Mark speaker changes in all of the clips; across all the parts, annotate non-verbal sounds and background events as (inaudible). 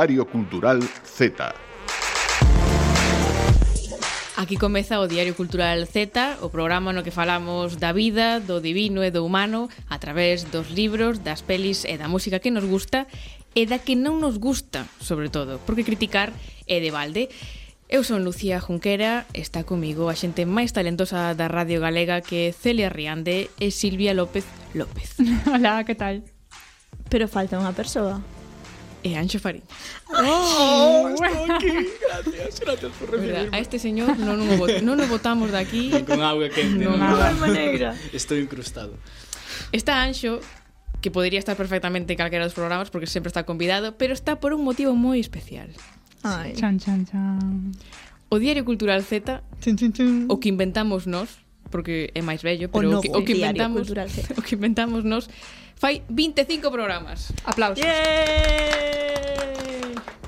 Speaker 1: Diario Cultural Z.
Speaker 2: Aquí comeza o Diario Cultural Z, o programa no que falamos da vida, do divino e do humano a través dos libros, das pelis e da música que nos gusta e da que non nos gusta, sobre todo, porque criticar é de balde. Eu son Lucía Junquera, está comigo a xente máis talentosa da Radio Galega que Celia Riande e Silvia López López. (laughs)
Speaker 3: Hola, que tal?
Speaker 4: Pero falta unha persoa.
Speaker 2: Eh, e Anxo Farín.
Speaker 5: Oh, oh estou aquí. Gracias, gracias por recibirme.
Speaker 2: Verdad, a este señor non o, bot, non o botamos aquí.
Speaker 5: Con auga quente.
Speaker 2: Non,
Speaker 5: no.
Speaker 2: agua
Speaker 4: negra.
Speaker 5: Estou incrustado.
Speaker 2: Está Anxo, que podría estar perfectamente en calquera dos programas porque sempre está convidado, pero está por un motivo moi especial.
Speaker 4: Ai.
Speaker 3: Chan, chan, chan.
Speaker 2: O Diario Cultural Z,
Speaker 4: chan, chan, chan.
Speaker 2: o que inventamos nós, porque é máis vello, pero o,
Speaker 4: novo, o,
Speaker 2: que, o que inventamos, (laughs) o que inventamos nos fai 25 programas.
Speaker 3: Aplausos.
Speaker 4: Yeah!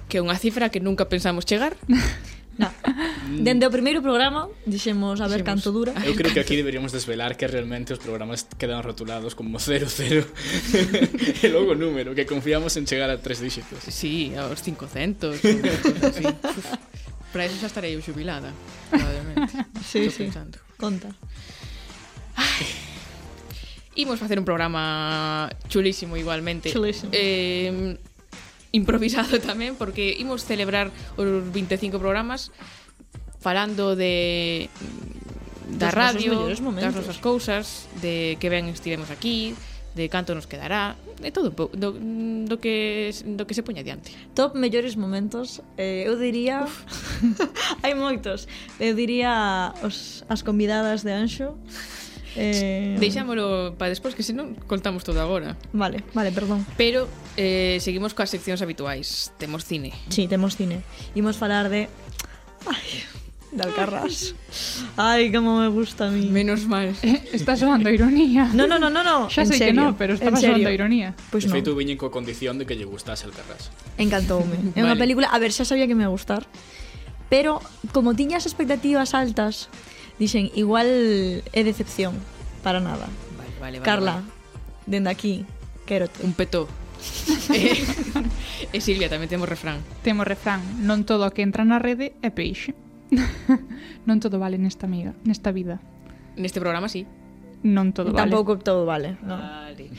Speaker 2: Que é unha cifra que nunca pensamos chegar. (laughs)
Speaker 4: No. Mm. Dende o primeiro programa dixemos a ver
Speaker 2: dixemos,
Speaker 4: canto dura.
Speaker 5: Eu creo que aquí deberíamos desvelar que realmente os programas quedan rotulados como 00 (laughs) e logo número, que confiamos en chegar a tres dígitos.
Speaker 2: Sí, aos 500. Para eso xa estarei eu xubilada, probablemente.
Speaker 4: Sí,
Speaker 2: Estou
Speaker 4: sí.
Speaker 2: Pensando.
Speaker 4: Conta.
Speaker 2: Imos facer un programa chulísimo igualmente.
Speaker 4: Chulísimo.
Speaker 2: Eh, improvisado tamén porque imos celebrar os 25 programas falando de da
Speaker 4: dos
Speaker 2: radio, das nosas cousas, de que ben estivemos aquí, de canto nos quedará, de todo do, do que do que se poña diante.
Speaker 4: Top mellores momentos, eh, eu diría (laughs) hai moitos. Eu diría os as convidadas de Anxo Eh...
Speaker 2: Deixámolo para despois que senón contamos todo agora.
Speaker 4: Vale, vale, perdón.
Speaker 2: Pero eh, seguimos coas seccións habituais. Temos cine.
Speaker 4: Sí, temos cine. Imos falar de Ai, de Alcarrás. Ai, como me gusta a mí.
Speaker 2: Menos mal.
Speaker 3: Eh, (laughs) está soando ironía.
Speaker 4: No, no, no, no, no.
Speaker 3: Xa sei que no, pero estaba soando ironía.
Speaker 4: Pois
Speaker 5: pues
Speaker 4: no.
Speaker 5: feito viñen coa condición de que lle gustase Alcarrás.
Speaker 4: Encantoume. (laughs) É
Speaker 2: vale.
Speaker 4: unha película, a ver, xa sabía que me ia gustar, pero como tiña as expectativas altas, Dixen, igual é decepción, para nada.
Speaker 2: Vale, vale, vale,
Speaker 4: Carla,
Speaker 2: vale.
Speaker 4: dende aquí, quérote.
Speaker 2: Un petó. (laughs) e, e Silvia, tamén temos refrán.
Speaker 3: Temos refrán, non todo o que entra na rede é peixe. (laughs) non todo vale nesta amiga, nesta vida.
Speaker 2: Neste programa, sí.
Speaker 3: Non todo vale.
Speaker 4: Tampouco todo vale. No.
Speaker 2: Vale.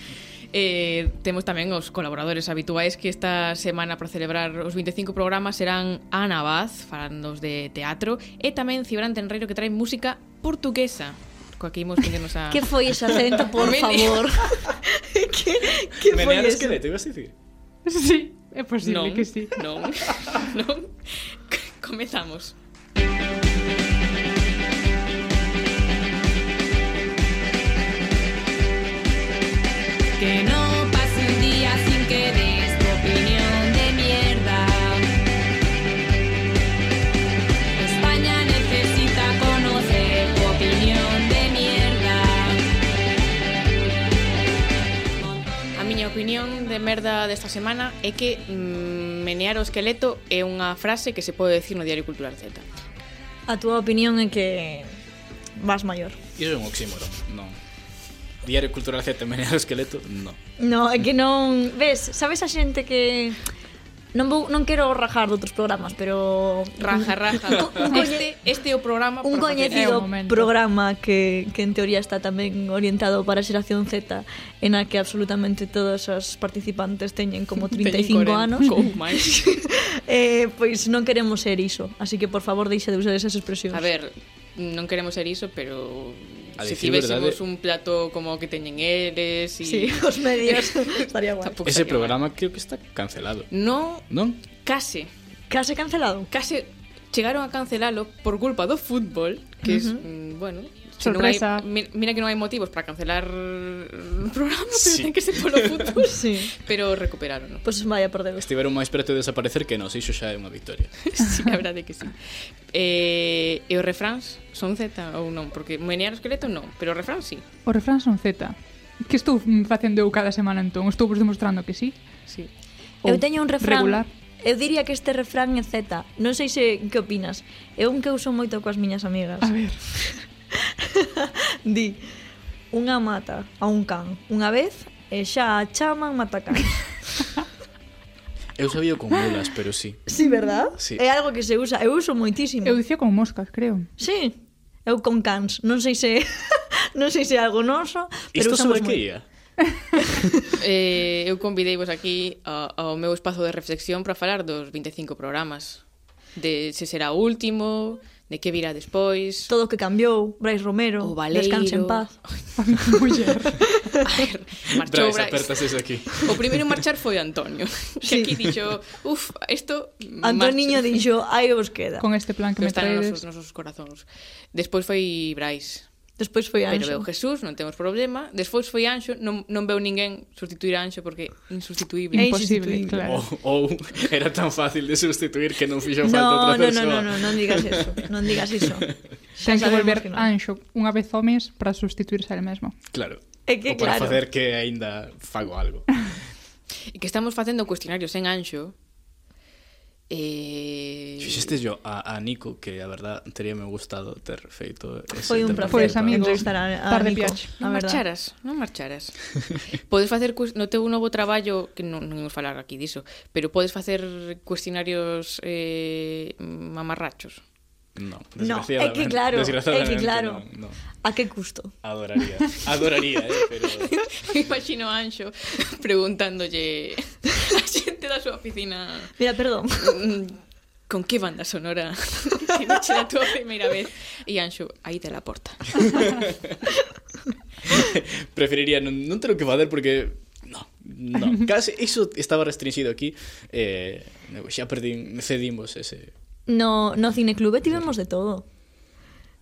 Speaker 2: Eh, temos tamén os colaboradores habituais que esta semana para celebrar os 25 programas serán Ana Vaz, falandos de teatro, e tamén Cibrán Tenreiro que trae música portuguesa Coa que imos poñernos a... (laughs)
Speaker 4: que foi ese acento, por favor? (laughs) que, que foi eso?
Speaker 5: esqueleto, ibas a dicir?
Speaker 3: Sí, é posible
Speaker 2: non,
Speaker 3: que sí.
Speaker 2: Non, (laughs) non. Comezamos. Comezamos. Que no pase un día sin que des tu opinión de mierda. España necesita conocer tu opinión de mierda. A miña opinión de merda desta semana é que mm, menear o esqueleto é unha frase que se pode decir no Diario Cultural Z.
Speaker 4: A túa opinión é que vas maior.
Speaker 5: Iso é un oxímoron, non? Diario Cultural Z Menear o Esqueleto, no.
Speaker 4: No, é que non... Ves, sabes a xente que... Non vou, non quero rajar de outros programas, pero
Speaker 2: raja, raja.
Speaker 4: Un, un
Speaker 2: este, este é o programa
Speaker 4: un coñecido programa que, que en teoría está tamén orientado para a xeración Z, en a que absolutamente todos os participantes teñen como 35
Speaker 2: teñen 40,
Speaker 4: anos. (laughs)
Speaker 2: Ou máis. (laughs)
Speaker 4: eh, pois non queremos ser iso, así que por favor deixa de usar esas expresións.
Speaker 2: A ver, non queremos ser iso, pero
Speaker 5: A
Speaker 2: se tivésemos
Speaker 5: verdade...
Speaker 2: un plato como que teñen eles e... Y...
Speaker 4: Sí, (laughs) os medios (laughs) estaría guai.
Speaker 2: Tampouco
Speaker 5: Ese
Speaker 2: estaría
Speaker 5: programa creo que está cancelado.
Speaker 2: No, non? Case.
Speaker 4: Case cancelado?
Speaker 2: Case chegaron a cancelalo por culpa do fútbol, que uh -huh. es, mm, bueno, Sorpresa. Si non hai, mira que non hai motivos para cancelar o programa, pero
Speaker 5: sí.
Speaker 2: ten que ser polo futuro. (laughs)
Speaker 4: sí.
Speaker 2: Pero recuperaron.
Speaker 4: Pois pues vaya, por Deus.
Speaker 5: Estiveron máis preto de desaparecer que nos, iso xa é unha victoria. (laughs)
Speaker 2: sí, a verdade que sí. Eh, e os refráns son Z ou non? Porque menear o esqueleto non, pero o refrán sí.
Speaker 3: O refrán son Z. Que estou facendo eu cada semana entón? Estou vos demostrando que sí?
Speaker 2: Sí.
Speaker 3: Ou eu
Speaker 4: teño un refrán
Speaker 3: regular.
Speaker 4: Eu diría que este refrán é Z. Non sei se que opinas. É un que uso moito coas miñas amigas.
Speaker 3: A ver. (laughs) (laughs)
Speaker 4: Di, unha mata a un can unha vez e xa a chaman matacán. (laughs)
Speaker 5: Eu sabía con mulas, pero sí.
Speaker 4: Sí, verdad?
Speaker 5: Sí.
Speaker 4: É algo que se usa. Eu uso moitísimo.
Speaker 3: Eu dicía con moscas, creo.
Speaker 4: Sí, eu con cans. Non sei se (laughs) non sei se é algo noso, pero
Speaker 5: Isto
Speaker 4: usamos
Speaker 5: sobre que ia?
Speaker 2: eh, eu convideivos aquí ao, ao meu espazo de reflexión para falar dos 25 programas de se será o último, de que virá despois.
Speaker 4: Todo o que cambiou, Brais Romero,
Speaker 2: o Valeiro.
Speaker 4: descanse en paz. (laughs)
Speaker 3: Muller. (laughs)
Speaker 2: A ver, marchou
Speaker 5: Brais.
Speaker 2: Brais.
Speaker 5: aquí.
Speaker 2: O primeiro marchar foi Antonio, (laughs) que sí. aquí dixo, uf, isto
Speaker 4: Antoniño dixo, aí vos queda.
Speaker 3: Con este plan que,
Speaker 2: Pero
Speaker 3: me traedes.
Speaker 2: Están nosos corazóns. Despois foi Brais.
Speaker 4: Despois foi Anxo.
Speaker 2: Pero veu Jesús, non temos problema. Despois foi Anxo, non, non veu ninguén sustituir a Anxo porque insustituíble.
Speaker 4: É
Speaker 3: imposible, claro.
Speaker 5: Ou, ou era tan fácil de sustituir que non fixo
Speaker 4: no, falta
Speaker 5: outra
Speaker 4: no,
Speaker 5: persoa.
Speaker 4: Non, non, non, non digas eso. Non digas (laughs) iso.
Speaker 3: Xa Ten que volver
Speaker 4: que no.
Speaker 3: Anxo unha vez homes para sustituirse a mesmo.
Speaker 5: Claro.
Speaker 4: É que,
Speaker 5: ou para
Speaker 4: claro.
Speaker 5: facer que aínda fago algo.
Speaker 2: E que estamos facendo cuestionarios en Anxo Eh...
Speaker 5: Fixeste yo a, a Nico que a verdad teria me gustado ter feito ese
Speaker 4: Foi un placer
Speaker 3: pois, amigo,
Speaker 4: entrevistar a, a
Speaker 3: Tarde
Speaker 4: Nico.
Speaker 3: Piache,
Speaker 2: non marcharas, non marcharas. (laughs) podes facer no teu novo traballo que non, non imos falar aquí diso, pero podes facer cuestionarios eh, mamarrachos.
Speaker 5: No,
Speaker 4: no, é que claro, é que claro.
Speaker 5: No, no.
Speaker 4: A que custo?
Speaker 5: Adoraría, adoraría, eh, pero... (laughs)
Speaker 2: Me imagino a Anxo preguntándolle a xente da súa oficina.
Speaker 4: Mira, perdón.
Speaker 2: Mm, Con que banda sonora (laughs) se me (laughs) a túa primeira vez? E Anxo, aí te la porta.
Speaker 5: Preferiría non, non ter que fazer porque no, no, (laughs) case iso estaba restringido aquí eh, xa perdín, cedimos ese
Speaker 4: No, no cineclube tivemos de todo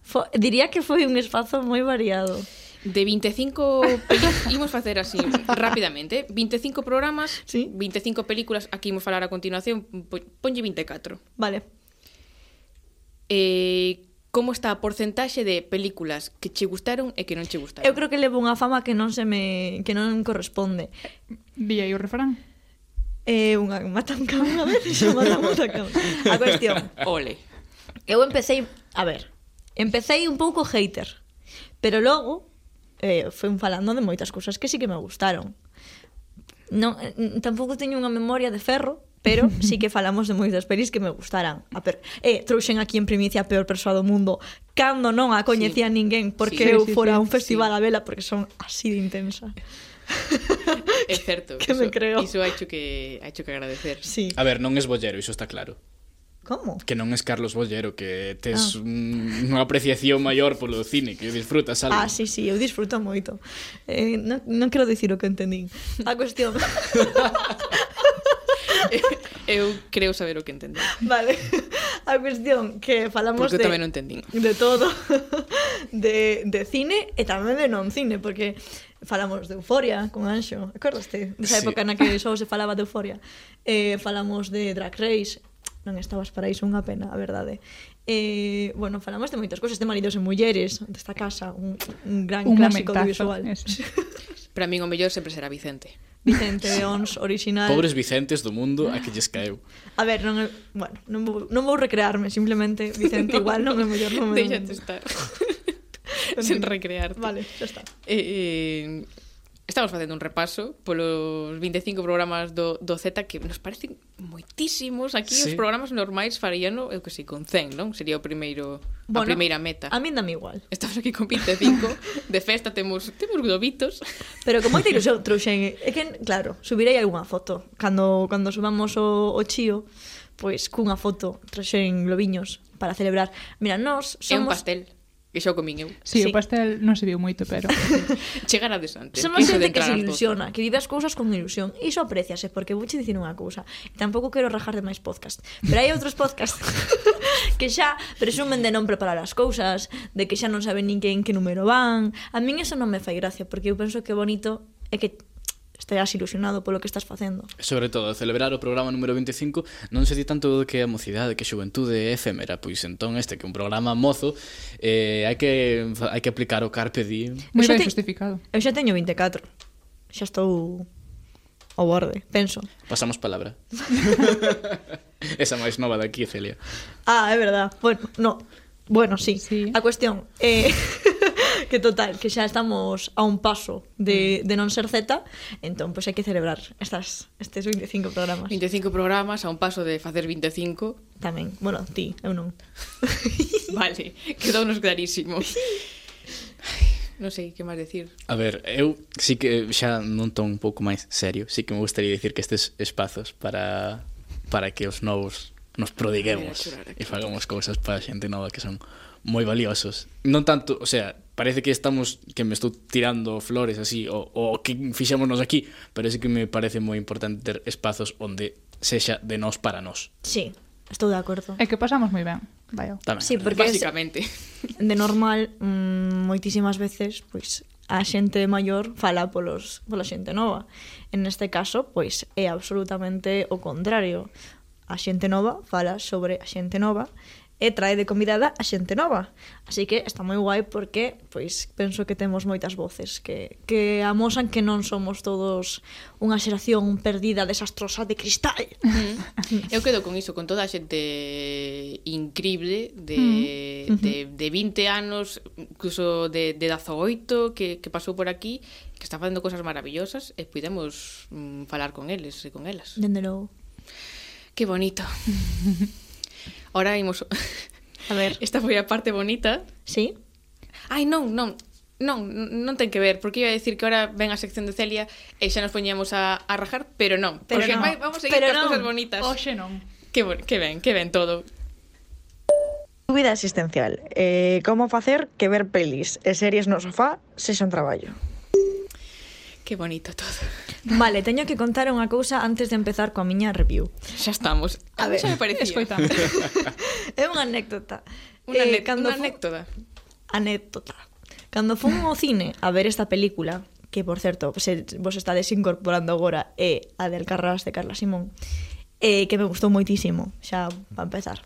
Speaker 4: Fo, diría que foi un espazo moi variado
Speaker 2: De 25 (laughs) imos facer así rápidamente, 25 programas,
Speaker 4: ¿Sí?
Speaker 2: 25 películas, aquí imos falar a continuación, ponlle 24.
Speaker 4: Vale.
Speaker 2: Eh, como está a porcentaxe de películas que che gustaron e que non che gustaron?
Speaker 4: Eu creo que levo unha fama que non se me que non corresponde.
Speaker 3: Di aí o refrán.
Speaker 4: Eh, unha mata un cama unha vez e xa mata un cama. A cuestión.
Speaker 2: Ole.
Speaker 4: Eu empecé, a ver, empecé un pouco hater, pero logo eh, foi falando de moitas cousas que sí que me gustaron. Non, tampouco teño unha memoria de ferro, pero (laughs) sí que falamos de moitas pelis que me gustaran. A per... Eh, trouxen aquí en primicia a peor persoa do mundo, cando non a coñecía
Speaker 2: sí.
Speaker 4: ninguén, porque
Speaker 2: sí,
Speaker 4: eu fora a un festival
Speaker 2: sí.
Speaker 4: a vela, porque son así de intensa. (laughs)
Speaker 2: É certo.
Speaker 4: que
Speaker 2: iso, me
Speaker 4: creo.
Speaker 2: Iso hai que, hai que agradecer.
Speaker 4: Sí.
Speaker 5: A ver, non es bollero, iso está claro.
Speaker 4: Como?
Speaker 5: Que non es Carlos Bollero, que tes
Speaker 4: ah.
Speaker 5: un, unha apreciación maior polo cine, que disfrutas algo.
Speaker 4: Ah, sí, sí, eu disfruto moito. Eh, non, non quero dicir o que entendín. A cuestión... (laughs)
Speaker 2: Eh, eu creo saber o que entendín.
Speaker 4: Vale. A cuestión que falamos
Speaker 2: porque
Speaker 4: de
Speaker 2: tamén non entendín.
Speaker 4: De todo. De, de cine e tamén de non cine, porque falamos de Euforia con Anxo, acordaste? Desa
Speaker 5: sí.
Speaker 4: época na que só se falaba de Euforia. Eh, falamos de Drag Race non estabas para iso unha pena, a verdade. Eh, bueno, falamos de moitas cousas, de maridos e mulleres, desta casa, un, un gran
Speaker 3: un
Speaker 4: clásico do
Speaker 3: visual. (laughs)
Speaker 2: para min o mellor sempre será Vicente.
Speaker 4: Vicente de Ons, original.
Speaker 5: Pobres Vicentes do mundo a que lles caeu.
Speaker 4: A ver, non, bueno, non, vou, non vou recrearme, simplemente Vicente no, igual non é o mellor nome. Deixate
Speaker 2: estar. (laughs) (laughs) Sen recrearte.
Speaker 4: Vale, xa está.
Speaker 2: Eh, eh, Estamos facendo un repaso polos 25 programas do, do Z que nos parecen moitísimos. Aquí
Speaker 5: sí.
Speaker 2: os programas normais faríano, eu que sei, con 100, non? Sería o primeiro bueno, a primeira meta.
Speaker 4: A min dame igual.
Speaker 2: Estamos aquí con 25, de festa temos temos globitos.
Speaker 4: Pero con moita ilusión trouxen, eh, é que claro, subirei algunha foto cando cando subamos o, o chío, pois cunha foto trouxen globiños para celebrar. Mira, nós somos
Speaker 2: É un pastel que xa o comín eu.
Speaker 3: Sí,
Speaker 4: sí,
Speaker 3: o pastel non se viu moito, pero... (laughs)
Speaker 2: Chegarades Son
Speaker 4: Somos xente que se ilusiona, que vive as cousas con ilusión. Iso apreciase, porque vouche dicir unha cousa. E tampouco quero rajar de máis podcast. Pero hai outros podcast (laughs) que xa presumen de non preparar as cousas, de que xa non saben nin que en que número van. A min eso non me fai gracia, porque eu penso que bonito é que esteas ilusionado polo que estás facendo.
Speaker 5: Sobre todo, celebrar o programa número 25 non se di tanto que a mocidade, que a xuventude é efémera, pois entón este que é un programa mozo, eh, hai que hai que aplicar o carpe diem.
Speaker 3: Moi ben
Speaker 4: te...
Speaker 3: justificado.
Speaker 4: Eu xa teño 24. Xa estou ao borde, penso.
Speaker 5: Pasamos palabra. (laughs) (laughs) Esa máis nova daqui, Celia.
Speaker 4: Ah, é verdad. Bueno, no, Bueno, sí.
Speaker 3: sí.
Speaker 4: A cuestión é eh, (laughs) que total, que xa estamos a un paso de, mm. de non ser Z, entón pois pues, hai que celebrar estas estes 25 programas.
Speaker 2: 25 programas a un paso de facer 25
Speaker 4: tamén. Bueno, ti, eu non. (laughs)
Speaker 2: vale, quedounos clarísimo. (laughs) Non sei que máis decir.
Speaker 5: A ver, eu sí que xa non ton un pouco máis serio, sí que me gustaría dicir que estes espazos para para que os novos nos prodiguemos e fagamos cousas para xente nova que son moi valiosos. Non tanto, o sea, parece que estamos que me estou tirando flores así o, o que fixémonos aquí, pero é que me parece moi importante ter espazos onde sexa de nós para nós.
Speaker 4: Sí, estou de acordo.
Speaker 3: É que pasamos moi ben. Vaya.
Speaker 5: Tamén,
Speaker 4: sí, porque
Speaker 2: básicamente.
Speaker 4: de normal mm, moitísimas veces pois a xente maior fala polos pola xente nova. En este caso, pois é absolutamente o contrario a xente nova fala sobre a xente nova e trae de convidada a xente nova. Así que está moi guai porque pois penso que temos moitas voces que, que amosan que non somos todos unha xeración perdida desastrosa de cristal. Mm.
Speaker 2: Eu quedo con iso, con toda a xente increíble de, mm. de, de 20 anos, incluso de, de 18 que, que pasou por aquí que está facendo cosas maravillosas e podemos mm, falar con eles e con elas.
Speaker 4: Dende logo.
Speaker 2: Qué bonito. (laughs) Ahora imos... (laughs)
Speaker 4: A ver.
Speaker 2: Esta foi a parte bonita.
Speaker 4: Sí.
Speaker 2: Ai, non, non. Non, non ten que ver, porque iba a decir que ahora ven a sección de Celia e xa nos poñemos a, a rajar, pero non.
Speaker 4: Pero
Speaker 2: porque
Speaker 4: non.
Speaker 2: Vai, vamos a seguir
Speaker 4: pero
Speaker 2: cousas bonitas.
Speaker 3: Oh, Oxe non.
Speaker 2: Que, bon, que ben, que ben todo.
Speaker 6: Dúbida existencial. Eh, como facer que ver pelis e series no sofá se xa un traballo?
Speaker 2: Que bonito todo.
Speaker 4: Vale, teño que contar unha cousa antes de empezar coa miña review.
Speaker 2: Xa estamos. A, a ver, xa me parecía.
Speaker 3: Escoitame. (laughs)
Speaker 4: é unha anécdota.
Speaker 2: Unha,
Speaker 4: eh, cando
Speaker 2: unha anécdota.
Speaker 4: Anécdota. Cando fun ao cine a ver esta película, que por certo, se vos estades incorporando agora é a del Carras de Carla Simón, eh, que me gustou moitísimo, xa para empezar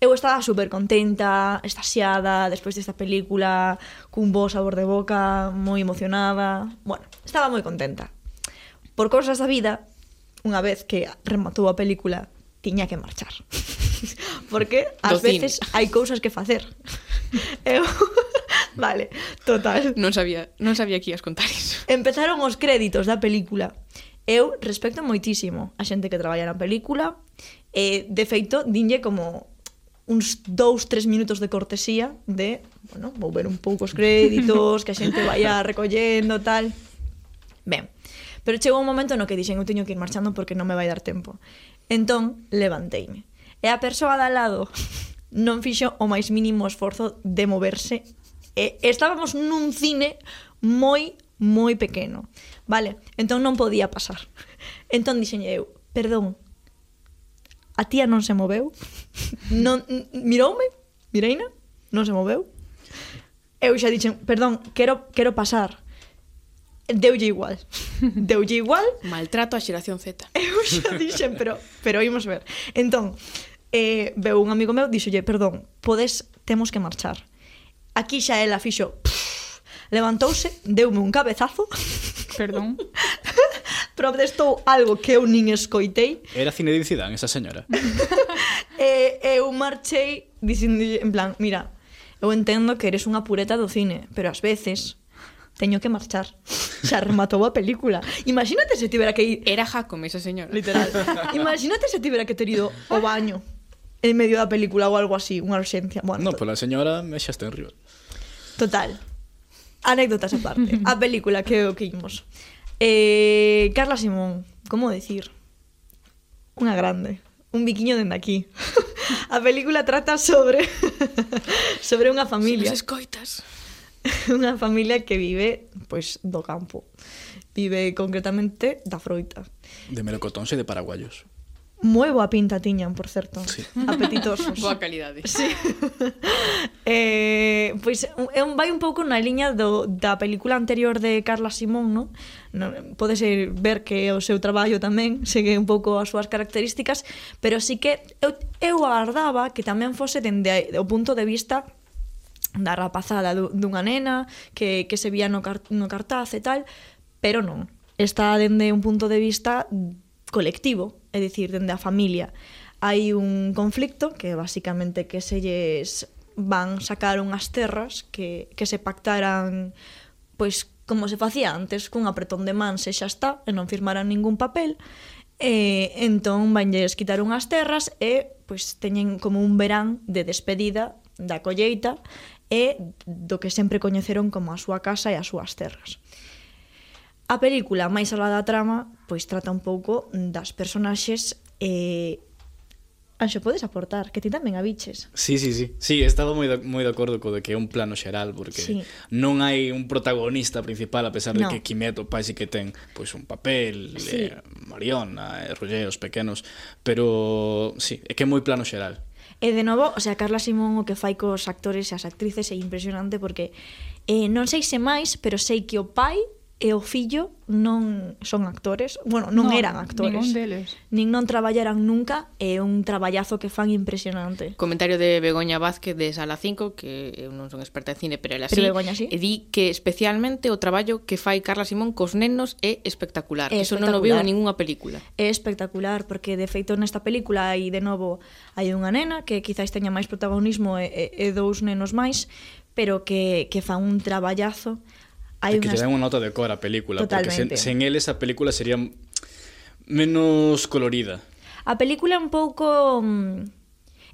Speaker 4: eu estaba super contenta, estasiada, despois desta película, cun bo sabor de boca, moi emocionada. Bueno, estaba moi contenta. Por cousas da vida, unha vez que rematou a película, tiña que marchar. (laughs) Porque ás veces hai cousas que facer. (laughs) Eu (laughs) Vale, total.
Speaker 2: Non sabía, non sabía que ibas contar iso.
Speaker 4: Empezaron os créditos da película. Eu respecto moitísimo a xente que traballa na película. Eh, de feito, dinlle como uns dous, tres minutos de cortesía de, bueno, vou ver un pouco os créditos, que a xente vaya (laughs) recollendo, tal. Ben, pero chegou un momento no que dixen, eu teño que ir marchando porque non me vai dar tempo. Entón, levanteime. E a persoa da lado (laughs) non fixo o máis mínimo esforzo de moverse. E estábamos nun cine moi, moi pequeno. Vale, entón non podía pasar. (laughs) Entón dixen eu, perdón, A tía non se moveu. Non, miroume, mireina, non se moveu. Eu xa dixen, perdón, quero, quero pasar. Deulle igual. (laughs) Deulle igual.
Speaker 2: Maltrato a xeración Z. (laughs)
Speaker 4: Eu xa dixen, pero, pero imos ver. Entón, eh, veu un amigo meu, dixolle, perdón, podes, temos que marchar. Aquí xa ela fixo, pff, levantouse, deume un cabezazo.
Speaker 3: Perdón. (laughs)
Speaker 4: protestou algo que eu nin escoitei.
Speaker 5: Era Zinedine Zidane, esa señora. (laughs)
Speaker 4: e eu marchei dicindo en plan, mira, eu entendo que eres unha pureta do cine, pero ás veces teño que marchar. (laughs) Xa rematou a película. Imagínate se tivera que ir...
Speaker 2: Era Jacome, esa señora.
Speaker 4: Literal. (laughs) Imagínate se tivera que ter ido ao baño en medio da película ou algo así, unha urxencia. Bueno,
Speaker 5: no, pola señora me xa está en rival.
Speaker 4: Total. Anécdotas aparte. A película que o que imos. Eh, Carla Simón, como decir? Unha grande, un biquiño dende aquí. (laughs) A película trata sobre (laughs) sobre unha familia.
Speaker 2: Se escoitas. (laughs)
Speaker 4: Unha familia que vive pois do campo. Vive concretamente da froita.
Speaker 5: De melocotóns e de paraguayos.
Speaker 4: Moi boa pinta tiñan, por certo.
Speaker 5: Sí.
Speaker 4: Apetitosos.
Speaker 2: Boa calidade.
Speaker 4: Sí. eh, pois é un, vai un pouco na liña do, da película anterior de Carla Simón, no? no pode ser ver que o seu traballo tamén segue un pouco as súas características, pero sí que eu, eu agardaba que tamén fose dende o punto de vista da rapazada dunha nena que, que se vía no, car, no cartaz e tal, pero non. Está dende un punto de vista colectivo, é dicir, dende a familia. Hai un conflicto que basicamente que se lles van sacar unhas terras que, que se pactaran pois como se facía antes, cun apretón de mans e xa está, e non firmaran ningún papel, e entón vanlles quitar unhas terras e pois teñen como un verán de despedida da colleita e do que sempre coñeceron como a súa casa e as súas terras. A película, máis alá da trama, pois trata un pouco das personaxes e Anxo, podes aportar, que ti tamén a biches.
Speaker 5: Sí, sí, sí. Sí, he estado moi de, moi de acordo co de que é un plano xeral, porque
Speaker 4: sí.
Speaker 5: non hai un protagonista principal, a pesar de
Speaker 4: no.
Speaker 5: que Quimeto paise que ten pois un papel, eh,
Speaker 4: sí.
Speaker 5: eh, Mariona, eh, Roger, os pequenos, pero sí, é que é moi plano xeral.
Speaker 4: E de novo, o sea, Carla Simón o que fai cos actores e as actrices é impresionante porque eh, non sei se máis, pero sei que o pai e o fillo non son actores, bueno, non
Speaker 3: no,
Speaker 4: eran actores.
Speaker 3: Nin deles.
Speaker 4: Nin non traballaran nunca, é un traballazo que fan impresionante.
Speaker 2: Comentario de Begoña Vázquez de Sala 5, que eu non son experta en cine, pero ela sí.
Speaker 4: Begoña sí.
Speaker 2: E di que especialmente o traballo que fai Carla Simón cos nenos é espectacular.
Speaker 4: É.
Speaker 2: Eso non o viu en ningunha película.
Speaker 4: É espectacular, porque de feito nesta película hai de novo hai unha nena que quizáis teña máis protagonismo e, e, e dous nenos máis, pero que, que fan un traballazo Hai
Speaker 5: que unas...
Speaker 4: lle
Speaker 5: den unha nota de cor á película, Totalmente. porque sen, sen el esa película sería menos colorida.
Speaker 4: A película é un pouco... Mm,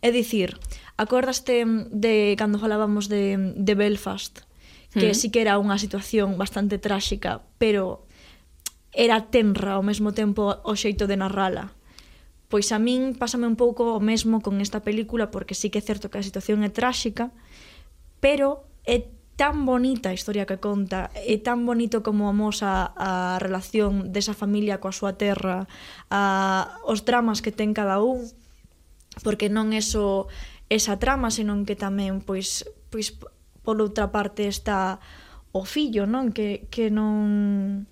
Speaker 4: é dicir, acordaste mm, de cando falábamos de, de Belfast, que
Speaker 2: mm.
Speaker 4: sí que era unha situación bastante tráxica, pero era tenra ao mesmo tempo o xeito de narrala. Pois a min pásame un pouco o mesmo con esta película, porque sí que é certo que a situación é tráxica, pero é tan bonita a historia que conta, é tan bonito como amosa a relación desa familia coa súa terra, a, os dramas que ten cada un, porque non é só esa trama, senón que tamén, pois, pois por outra parte está o fillo, non? Que, que non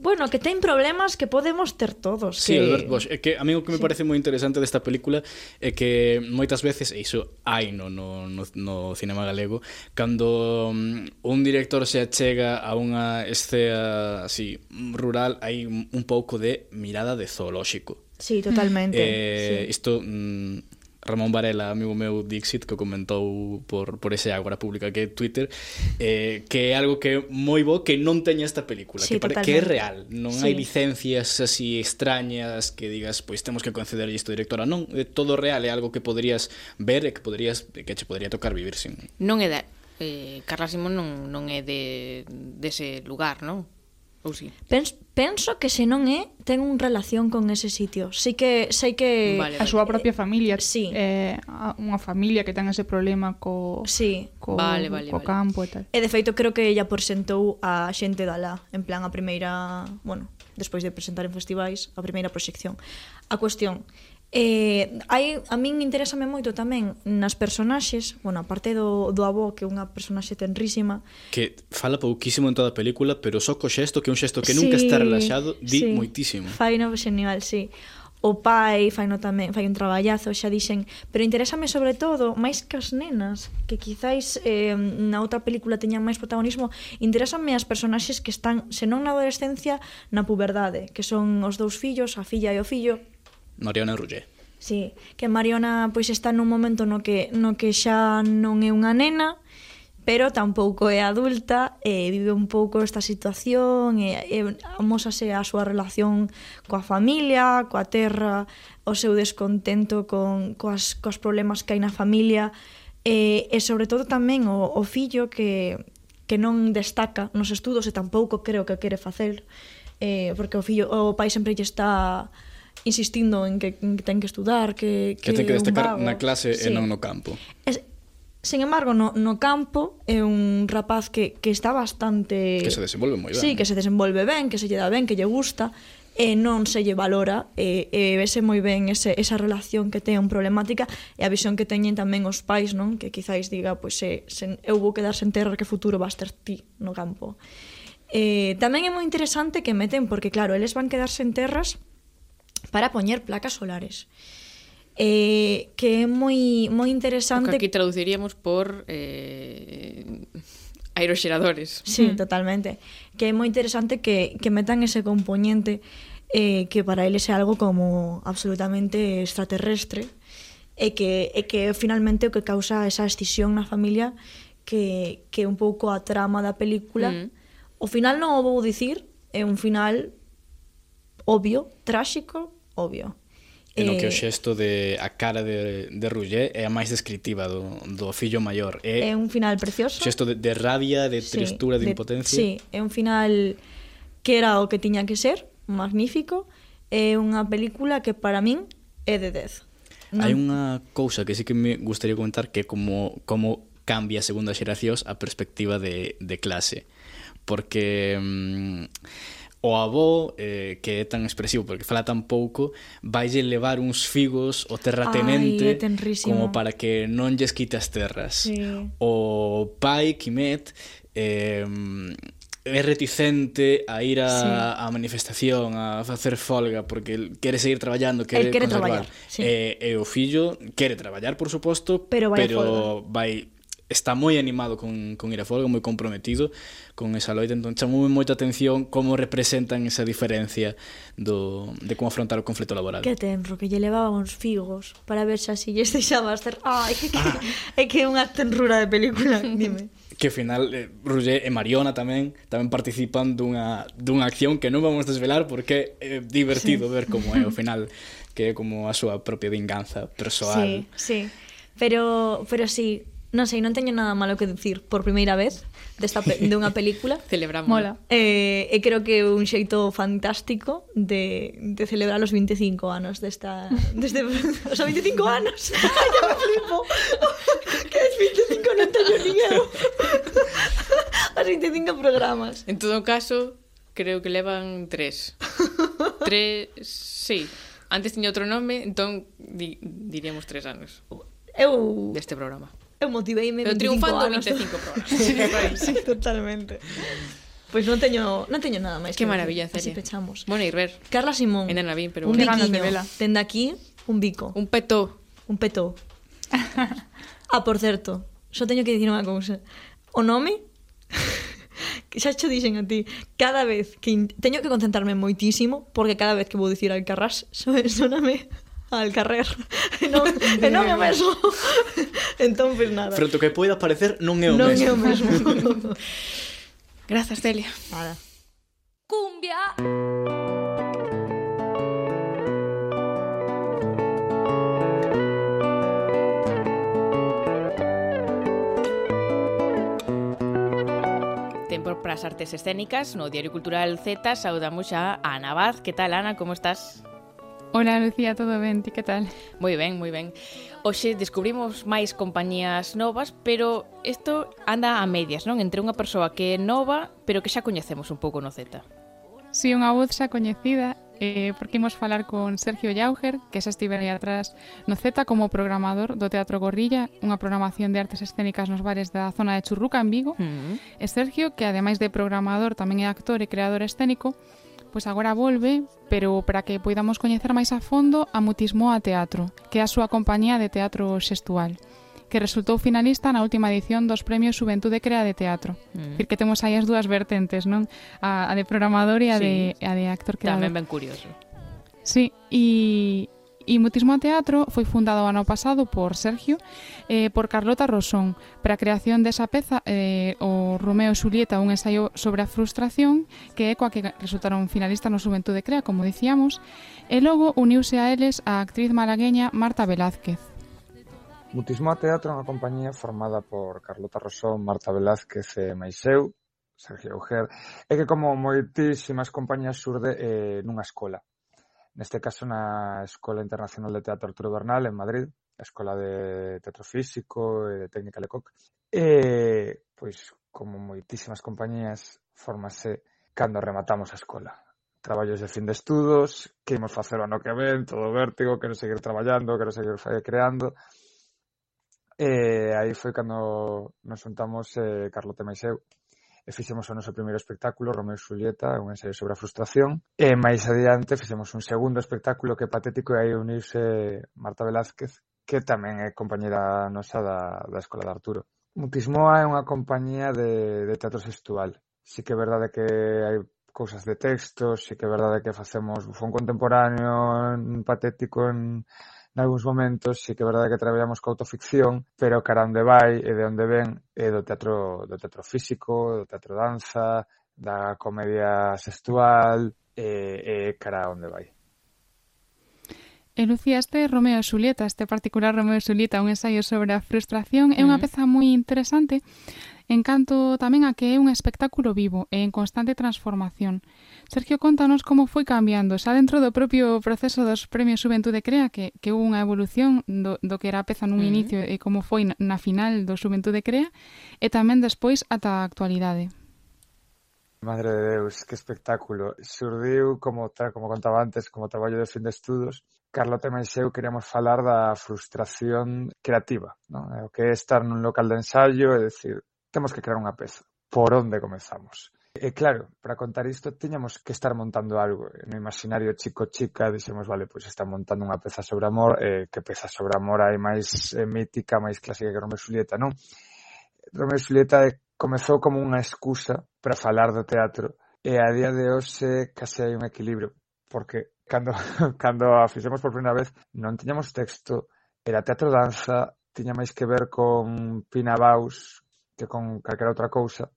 Speaker 4: Bueno, que ten problemas que podemos ter todos.
Speaker 5: Sí,
Speaker 4: que...
Speaker 5: Albert Bosch. É que a mí o que me
Speaker 4: sí.
Speaker 5: parece moi interesante desta película é que moitas veces, e iso hai no, no, no, no cinema galego, cando mm, un director se achega a unha escena así rural, hai un pouco de mirada de zoolóxico.
Speaker 4: Sí, totalmente.
Speaker 5: Eh,
Speaker 4: sí.
Speaker 5: Isto... Mm, Ramón Varela, amigo meu Dixit, que comentou por, por ese Ágora Pública que é Twitter, eh, que é algo que é moi bo que non teña esta película,
Speaker 4: sí,
Speaker 5: que, pare, que é real, non
Speaker 4: sí.
Speaker 5: hai licencias así extrañas que digas, pois temos que conceder isto directora, non, é todo real, é algo que poderías ver e que poderías que che podería tocar vivir sin.
Speaker 2: Non é da, eh, Carla Simón non, non é de, dese lugar, non? Ou sí?
Speaker 4: Pens, penso que se non é, ten un relación con ese sitio. Sí que sei que
Speaker 2: vale, vale.
Speaker 3: a súa propia eh, familia,
Speaker 4: sí.
Speaker 3: eh unha familia que ten ese problema co
Speaker 4: sí.
Speaker 3: co,
Speaker 2: vale, vale,
Speaker 3: co
Speaker 2: vale.
Speaker 3: campo e tal.
Speaker 4: E de feito creo que ella presentou a xente da lá, en plan a primeira, bueno, despois de presentar en festivais a primeira proxección. A cuestión Eh, hai, a min interésame moito tamén nas personaxes, bueno, aparte do, do avó, que é unha personaxe tenrísima.
Speaker 5: Que fala pouquísimo en toda a película, pero só co xesto, que é un xesto que
Speaker 4: sí, nunca
Speaker 5: está relaxado, di
Speaker 4: sí.
Speaker 5: moitísimo.
Speaker 4: Fai no xenial, sí. O pai fai no tamén, fai un traballazo, xa dixen, pero interésame sobre todo máis que as nenas, que quizáis eh, na outra película teñan máis protagonismo, interésame as personaxes que están, senón na adolescencia, na puberdade, que son os dous fillos, a filla e o fillo,
Speaker 5: Mariona Rullé.
Speaker 4: Sí, que Mariona pois está nun momento no que no que xa non é unha nena, pero tampouco é adulta e vive un pouco esta situación e, e amosase a súa relación coa familia, coa terra, o seu descontento con coas, coas problemas que hai na familia e, e sobre todo tamén o, o fillo que, que non destaca nos estudos e tampouco creo que quere facer eh, porque o fillo o pai sempre lle está insistindo en que, en que ten que estudar, que,
Speaker 5: que, que
Speaker 4: ten que
Speaker 5: destacar
Speaker 4: vago.
Speaker 5: na clase
Speaker 4: sí.
Speaker 5: e non no campo.
Speaker 4: Es, sin embargo, no, no campo é un rapaz que, que está bastante...
Speaker 5: Que se desenvolve moi ben.
Speaker 4: Sí, que se desenvolve ben, que se lle dá ben, que lle gusta, e non se lle valora, e, e vese moi ben ese, esa relación que ten problemática e a visión que teñen tamén os pais, non? Que quizáis diga, pois, se, se, eu vou quedar sen terra que futuro vas ter ti no campo. Eh, tamén é moi interesante que meten, porque claro, eles van quedar sen terras para poñer placas solares. Eh, que é moi moi interesante.
Speaker 2: O que aquí traduciríamos por eh, aeroxeradores.
Speaker 4: Sí, totalmente. Que é moi interesante que, que metan ese componente eh, que para eles é algo como absolutamente extraterrestre e que, e que finalmente o que causa esa escisión na familia que, que un pouco a trama da película
Speaker 2: mm.
Speaker 4: o final non o vou dicir é un final obvio, tráxico, obvio.
Speaker 5: E no que
Speaker 4: eh, o
Speaker 5: xesto de a cara de, de Rullé é a máis descritiva do, do fillo maior. É,
Speaker 4: é un final precioso.
Speaker 5: Xesto de, de rabia, de
Speaker 4: sí,
Speaker 5: tristura, de, de impotencia.
Speaker 4: Sí, é un final que era o que tiña que ser, magnífico. É unha película que para min é de 10. Non?
Speaker 5: Hai unha cousa que sí que me gustaría comentar que como como cambia segundo as xeracións a perspectiva de, de clase. Porque... Mmm, o avó eh, que é tan expresivo porque fala tan pouco vaille levar uns figos o terratenente
Speaker 4: Ai,
Speaker 5: como para que non lles quite as terras
Speaker 4: sí.
Speaker 5: o pai Quimet eh, é reticente a ir a,
Speaker 4: sí.
Speaker 5: a manifestación a facer folga porque quere seguir traballando quere,
Speaker 4: El quere
Speaker 5: conservar
Speaker 4: traballar, sí.
Speaker 5: eh, e o fillo quere traballar por suposto
Speaker 4: pero vai
Speaker 5: pero vai está moi animado con, con Irafolga, moi comprometido con esa loita, entón chamoume moita atención como representan esa diferencia do, de como afrontar o conflito laboral.
Speaker 4: Que tenro, que lle levaba uns figos para ver se así lles deixaba hacer... Ai, que,
Speaker 5: ah. (laughs)
Speaker 4: é que é unha tenrura de película, (laughs) dime.
Speaker 5: que ao final eh, Roger e Mariona tamén tamén participan dunha, dunha acción que non vamos desvelar porque é divertido sí. ver como é ao (laughs) final que é como a súa propia vinganza persoal.
Speaker 4: Sí, sí. Pero, pero sí, Non sei, non teño nada malo que dicir por primeira vez desta pe de unha (laughs) película.
Speaker 2: Celebramos.
Speaker 7: Mola.
Speaker 4: Eh, e creo que é un xeito fantástico de, de celebrar os 25 anos desta... Desde, os 25 anos! (laughs) Ai, ya me flipo! que es 25 non teño nin eu. os 25 programas.
Speaker 2: En todo caso, creo que levan tres. tres... Sí. Antes tiña outro nome, entón di, diríamos tres anos.
Speaker 4: Eu...
Speaker 2: Deste programa
Speaker 4: eu motiveime eu
Speaker 2: triunfando 25 programas. (laughs)
Speaker 4: sí, sí, totalmente. Pois pues non teño, non teño nada máis.
Speaker 2: Que,
Speaker 4: que
Speaker 2: maravilla,
Speaker 4: Celia. Así pechamos.
Speaker 2: Bueno, ir ver.
Speaker 4: Carla Simón.
Speaker 2: En Ana pero
Speaker 4: un
Speaker 7: biquiño. de vela.
Speaker 4: Tende aquí un bico.
Speaker 2: Un petó.
Speaker 4: Un petó. (laughs) ah, por certo, só teño que dicir unha cousa. O nome que (laughs) xa cho dixen a ti, cada vez que in... teño que concentrarme moitísimo porque cada vez que vou dicir Alcarrás, soname al carrer. E non, e non é o mesmo entón, pois pues, nada.
Speaker 5: Pero o que poida parecer non é o
Speaker 4: non
Speaker 5: mesmo.
Speaker 4: Non é o mesmo. (laughs)
Speaker 2: Grazas, Celia.
Speaker 4: Nada.
Speaker 8: Cumbia.
Speaker 2: Tempo para as artes escénicas. No Diario Cultural Z saudamos xa a Ana Vaz. Que tal, Ana? Como estás?
Speaker 7: Hola Lucía, todo ben? Ti que tal?
Speaker 2: Moi ben, moi ben. Oxe descubrimos máis compañías novas, pero isto anda a medias, non? Entre unha persoa que é nova, pero que xa coñecemos un pouco no Z.
Speaker 7: Si, sí, unha voz xa coñecida, eh, porque imos falar con Sergio Jauger, que xa estive aí atrás no Z como programador do Teatro Gorrilla, unha programación de artes escénicas nos bares da zona de Churruca, en Vigo.
Speaker 2: Mm.
Speaker 7: E Sergio, que ademais de programador, tamén é actor e creador escénico, Pois agora volve, pero para que poidamos coñecer máis a fondo a Mutismo a Teatro, que é a súa compañía de teatro xestual que resultou finalista na última edición dos Premios Juventude Crea de Teatro.
Speaker 2: Mm.
Speaker 7: Dicir que temos aí as dúas vertentes, non? A, a de programador e a, sí. de, a de actor creador.
Speaker 2: Tamén ben curioso.
Speaker 7: Sí, e, Imutismo a Teatro foi fundado o ano pasado por Sergio e eh, por Carlota Rosón. Para a creación desa peza eh, o Romeo e Julieta un ensaio sobre a frustración que é coa que resultaron finalistas no Juventude Crea, como dicíamos e logo uniuse a eles a actriz malagueña Marta Velázquez.
Speaker 9: Mutismo a Teatro é unha compañía formada por Carlota Rosón, Marta Velázquez e Maiseu, Sergio Ujer, e que como moitísimas compañías surde eh, nunha escola neste caso na Escola Internacional de Teatro Arturo Bernal en Madrid, a Escola de Teatro Físico e de Técnica Lecoq. Eh, e, pois, como moitísimas compañías, formase cando rematamos a escola. Traballos de fin de estudos, que imos facer o ano que ven, todo vértigo, quero seguir traballando, quero seguir creando. E aí foi cando nos juntamos eh, Carlote Maiseu, e fixemos o noso primeiro espectáculo, Romeo e Julieta, un ensaio sobre a frustración, e máis adiante fixemos un segundo espectáculo que é patético e aí unirse Marta Velázquez, que tamén é compañera nosa da, da Escola de Arturo. Mutismoa é unha compañía de, de teatro sexual. Si que é verdade que hai cousas de texto, si que é verdade que facemos bufón contemporáneo, en patético, en nalgúns momentos sí que é verdade que traballamos co autoficción, pero cara onde vai e de onde ven é do teatro do teatro físico, do teatro danza, da comedia sexual e, e cara onde vai.
Speaker 7: E Lucía, este Romeo e Julieta, este particular Romeo e Julieta, un ensaio sobre a frustración, é unha peza moi interesante en canto tamén a que é un espectáculo vivo e en constante transformación. Sergio, contanos como foi cambiando, xa dentro do propio proceso dos Premios Xuventude Crea, que, que hubo unha evolución do, do que era a peza nun uh -huh. inicio e como foi na, final do Xuventude Crea, e tamén despois ata a actualidade.
Speaker 9: Madre de Deus, que espectáculo. Surdiu, como, como contaba antes, como traballo de fin de estudos, Carlota e máis eu queríamos falar da frustración creativa, non? o que é estar nun local de ensaio, é dicir, Temos que crear unha peza. Por onde comezamos? E claro, para contar isto tiñamos que estar montando algo. No imaginario chico-chica dixemos, vale, pois está montando unha peza sobre amor, eh, que peza sobre amor hai máis eh, mítica, máis clásica que Romeo e Julieta, non? Romeo e Julieta eh, comezou como unha excusa para falar do teatro e a día de hoxe case hai un equilibrio, porque cando, (laughs) cando a fixemos por primeira vez non tiñamos texto, era teatro danza, tiña máis que ver con Pina Baus, que con calquera outra cousa.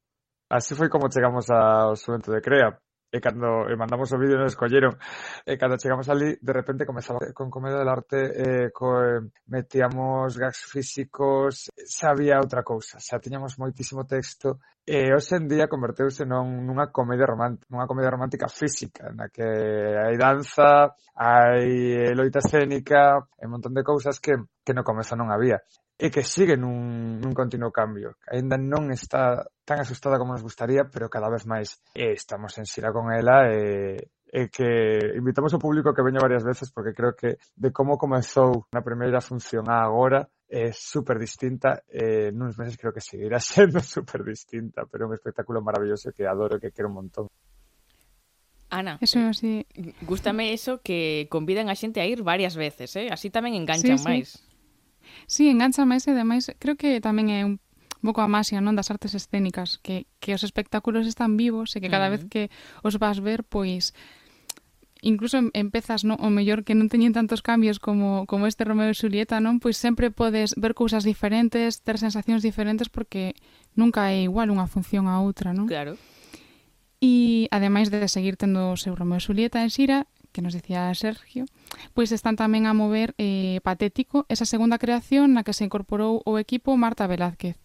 Speaker 9: Así foi como chegamos ao Xuvento de Crea, e cando e mandamos o vídeo nos escolleron. E cando chegamos ali de repente comezaba con comedia del arte eh, co, metíamos gags físicos sabía outra cousa. Xa tiñamos moitísimo texto e hoxe en día converteuse non nunha comedia romántica nunha comedia romántica física na que hai danza hai loita escénica e un montón de cousas que que no comezo non había e que sigue nun, nun continuo cambio. Ainda non está tan asustada como nos gustaría, pero cada vez máis e estamos en xira con ela e, e que invitamos ao público que veña varias veces porque creo que de como comezou na primeira función a agora é super distinta e nuns meses creo que seguirá (laughs) sendo super distinta, pero é un espectáculo maravilloso que adoro, que quero un montón.
Speaker 2: Ana,
Speaker 7: eso eh, sí.
Speaker 2: gústame eso que convidan a xente a ir varias veces, eh? así tamén enganchan
Speaker 7: sí, sí.
Speaker 2: máis.
Speaker 7: Sí, engancha máis e ademais, creo que tamén é un pouco a máxia non das artes escénicas, que, que os espectáculos están vivos e que cada uh -huh. vez que os vas ver, pois incluso empezas no, o mellor que non teñen tantos cambios como, como este Romeo e Julieta, non? Pois sempre podes ver cousas diferentes, ter sensacións diferentes porque nunca é igual unha función a outra, non?
Speaker 2: Claro.
Speaker 7: E ademais de seguir tendo o seu Romeo e Julieta en xira, que nos decía Sergio, pois están tamén a mover eh, Patético, esa segunda creación na que se incorporou o equipo Marta Velázquez.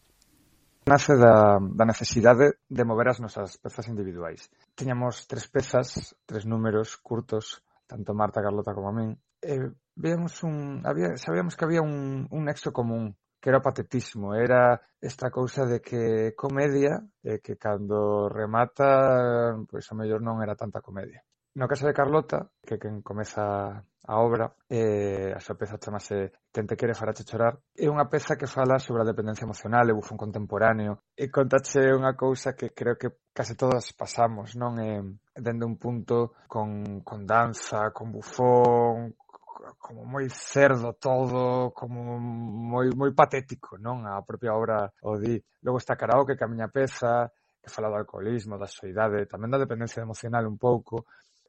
Speaker 9: Nace da, da necesidade de mover as nosas pezas individuais. Tiñamos tres pezas, tres números curtos, tanto Marta, Carlota como a min, e veíamos un, había, sabíamos que había un, un nexo común que era o patetismo, era esta cousa de que comedia, e que cando remata, pois a mellor non era tanta comedia. No caso de Carlota, que quen comeza a obra, eh, a súa peza chamase Tente quere farache chorar, é unha peza que fala sobre a dependencia emocional e bufón contemporáneo e contache unha cousa que creo que case todas pasamos, non? Eh, dende un punto con, con danza, con bufón, como moi cerdo todo, como moi moi patético, non? A propia obra o di. Logo está Karaoke, que a miña peza, que fala do alcoholismo, da soidade, tamén da dependencia emocional un pouco,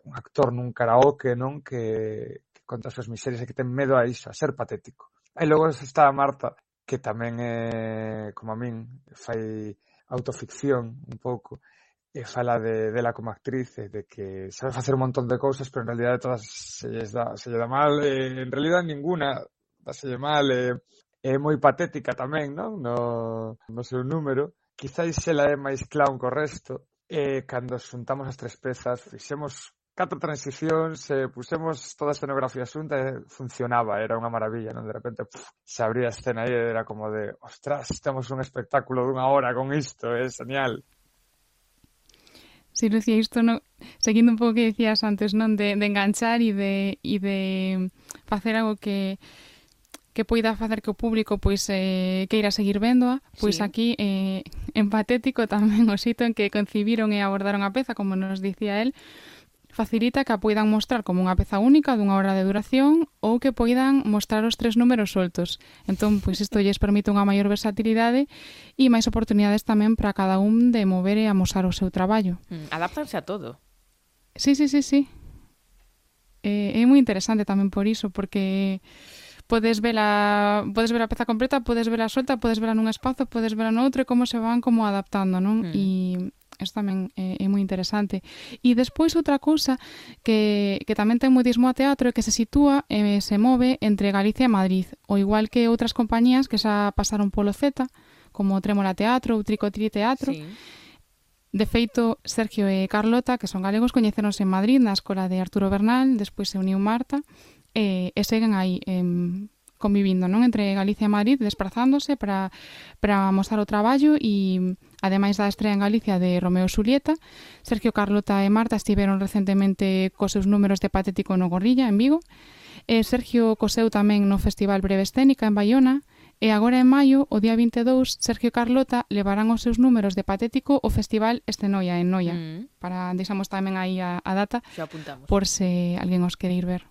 Speaker 9: un actor nun karaoke, non, que, que conta as súas miserias e que ten medo a iso, a ser patético. E logo está a Marta, que tamén é, como a min, fai autoficción un pouco, e fala de, dela como actriz, de que sabe facer un montón de cousas, pero en realidad todas se lles da, se lle dá mal, e en realidad ninguna daselle mal, e, é moi patética tamén, non? No, no seu número. Quizáis ela é máis clown co resto, e cando xuntamos as tres pezas, fixemos catro transicións, eh, pusemos toda a escenografía xunta e funcionaba, era unha maravilla, non? De repente puf, se abría a escena e era como de, ostras, temos un espectáculo dunha hora con isto, é eh, genial.
Speaker 7: Sí, Lucía, isto non... Seguindo un pouco que decías antes, non? De, de enganchar e de, e de facer algo que que poida facer que o público pois eh, queira seguir vendoa, pois sí. aquí eh, en Patético tamén o sito en que concibiron e abordaron a peza, como nos dicía el, facilita que a poidan mostrar como unha peza única dunha hora de duración ou que poidan mostrar os tres números soltos. Entón, pois isto lles permite unha maior versatilidade e máis oportunidades tamén para cada un de mover e amosar o seu traballo.
Speaker 2: Mm, Adaptarse a todo.
Speaker 7: Sí, sí, sí, sí. Eh, é moi interesante tamén por iso, porque podes ver a, podes ver a peza completa, podes ver a solta, podes ver a nun espazo, podes ver a noutro e como se van como adaptando, non?
Speaker 2: Mm.
Speaker 7: E Isto tamén é, é moi interesante. E despois outra cousa que, que tamén ten muitismo a teatro é que se sitúa e se move entre Galicia e Madrid, o igual que outras compañías que xa pasaron polo Z, como Trémola Teatro ou Tricotri Teatro,
Speaker 2: sí.
Speaker 7: De feito, Sergio e Carlota, que son galegos, coñeceronse en Madrid na escola de Arturo Bernal, despois se uniu Marta, e, e seguen aí em, convivindo non entre Galicia e Madrid, desplazándose para, para mostrar o traballo e, ademais da estrea en Galicia de Romeo Julieta, Sergio Carlota e Marta estiveron recentemente cos seus números de Patético no Gorrilla, en Vigo, e Sergio coseu tamén no Festival Breve Escénica en Bayona, E agora en maio, o día 22, Sergio e Carlota levarán os seus números de Patético ao Festival Estenoia en Noia.
Speaker 2: Mm.
Speaker 7: Para deixamos tamén aí a, a data,
Speaker 2: Xa apuntamos.
Speaker 7: por se alguén os quere ir ver.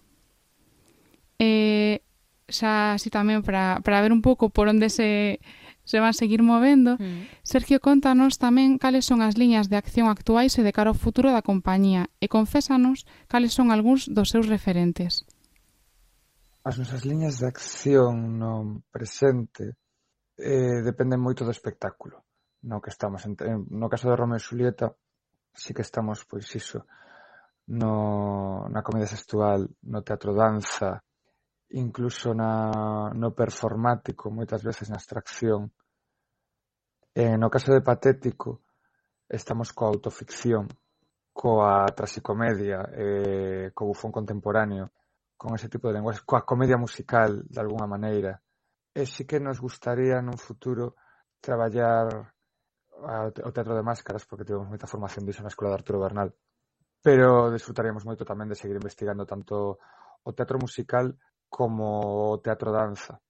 Speaker 7: E xa así tamén para, para ver un pouco por onde se, se van seguir movendo,
Speaker 2: mm.
Speaker 7: Sergio contanos tamén cales son as liñas de acción actuais e de cara ao futuro da compañía e confésanos cales son algúns dos seus referentes.
Speaker 9: As nosas liñas de acción no presente eh, dependen moito do espectáculo no que estamos. En, No caso de Romeo e Julieta, sí que estamos, pois iso, no, na comedia sexual, no teatro danza, incluso na, no performático, moitas veces na abstracción. E no caso de patético, estamos coa autoficción, coa trasicomedia, eh, co bufón contemporáneo, con ese tipo de lenguaxe, coa comedia musical, de alguna maneira. E sí que nos gustaría nun futuro traballar o teatro de máscaras, porque tivemos moita formación disso na Escola de Arturo Bernal. Pero disfrutaríamos moito tamén de seguir investigando tanto o teatro musical como o teatro danza,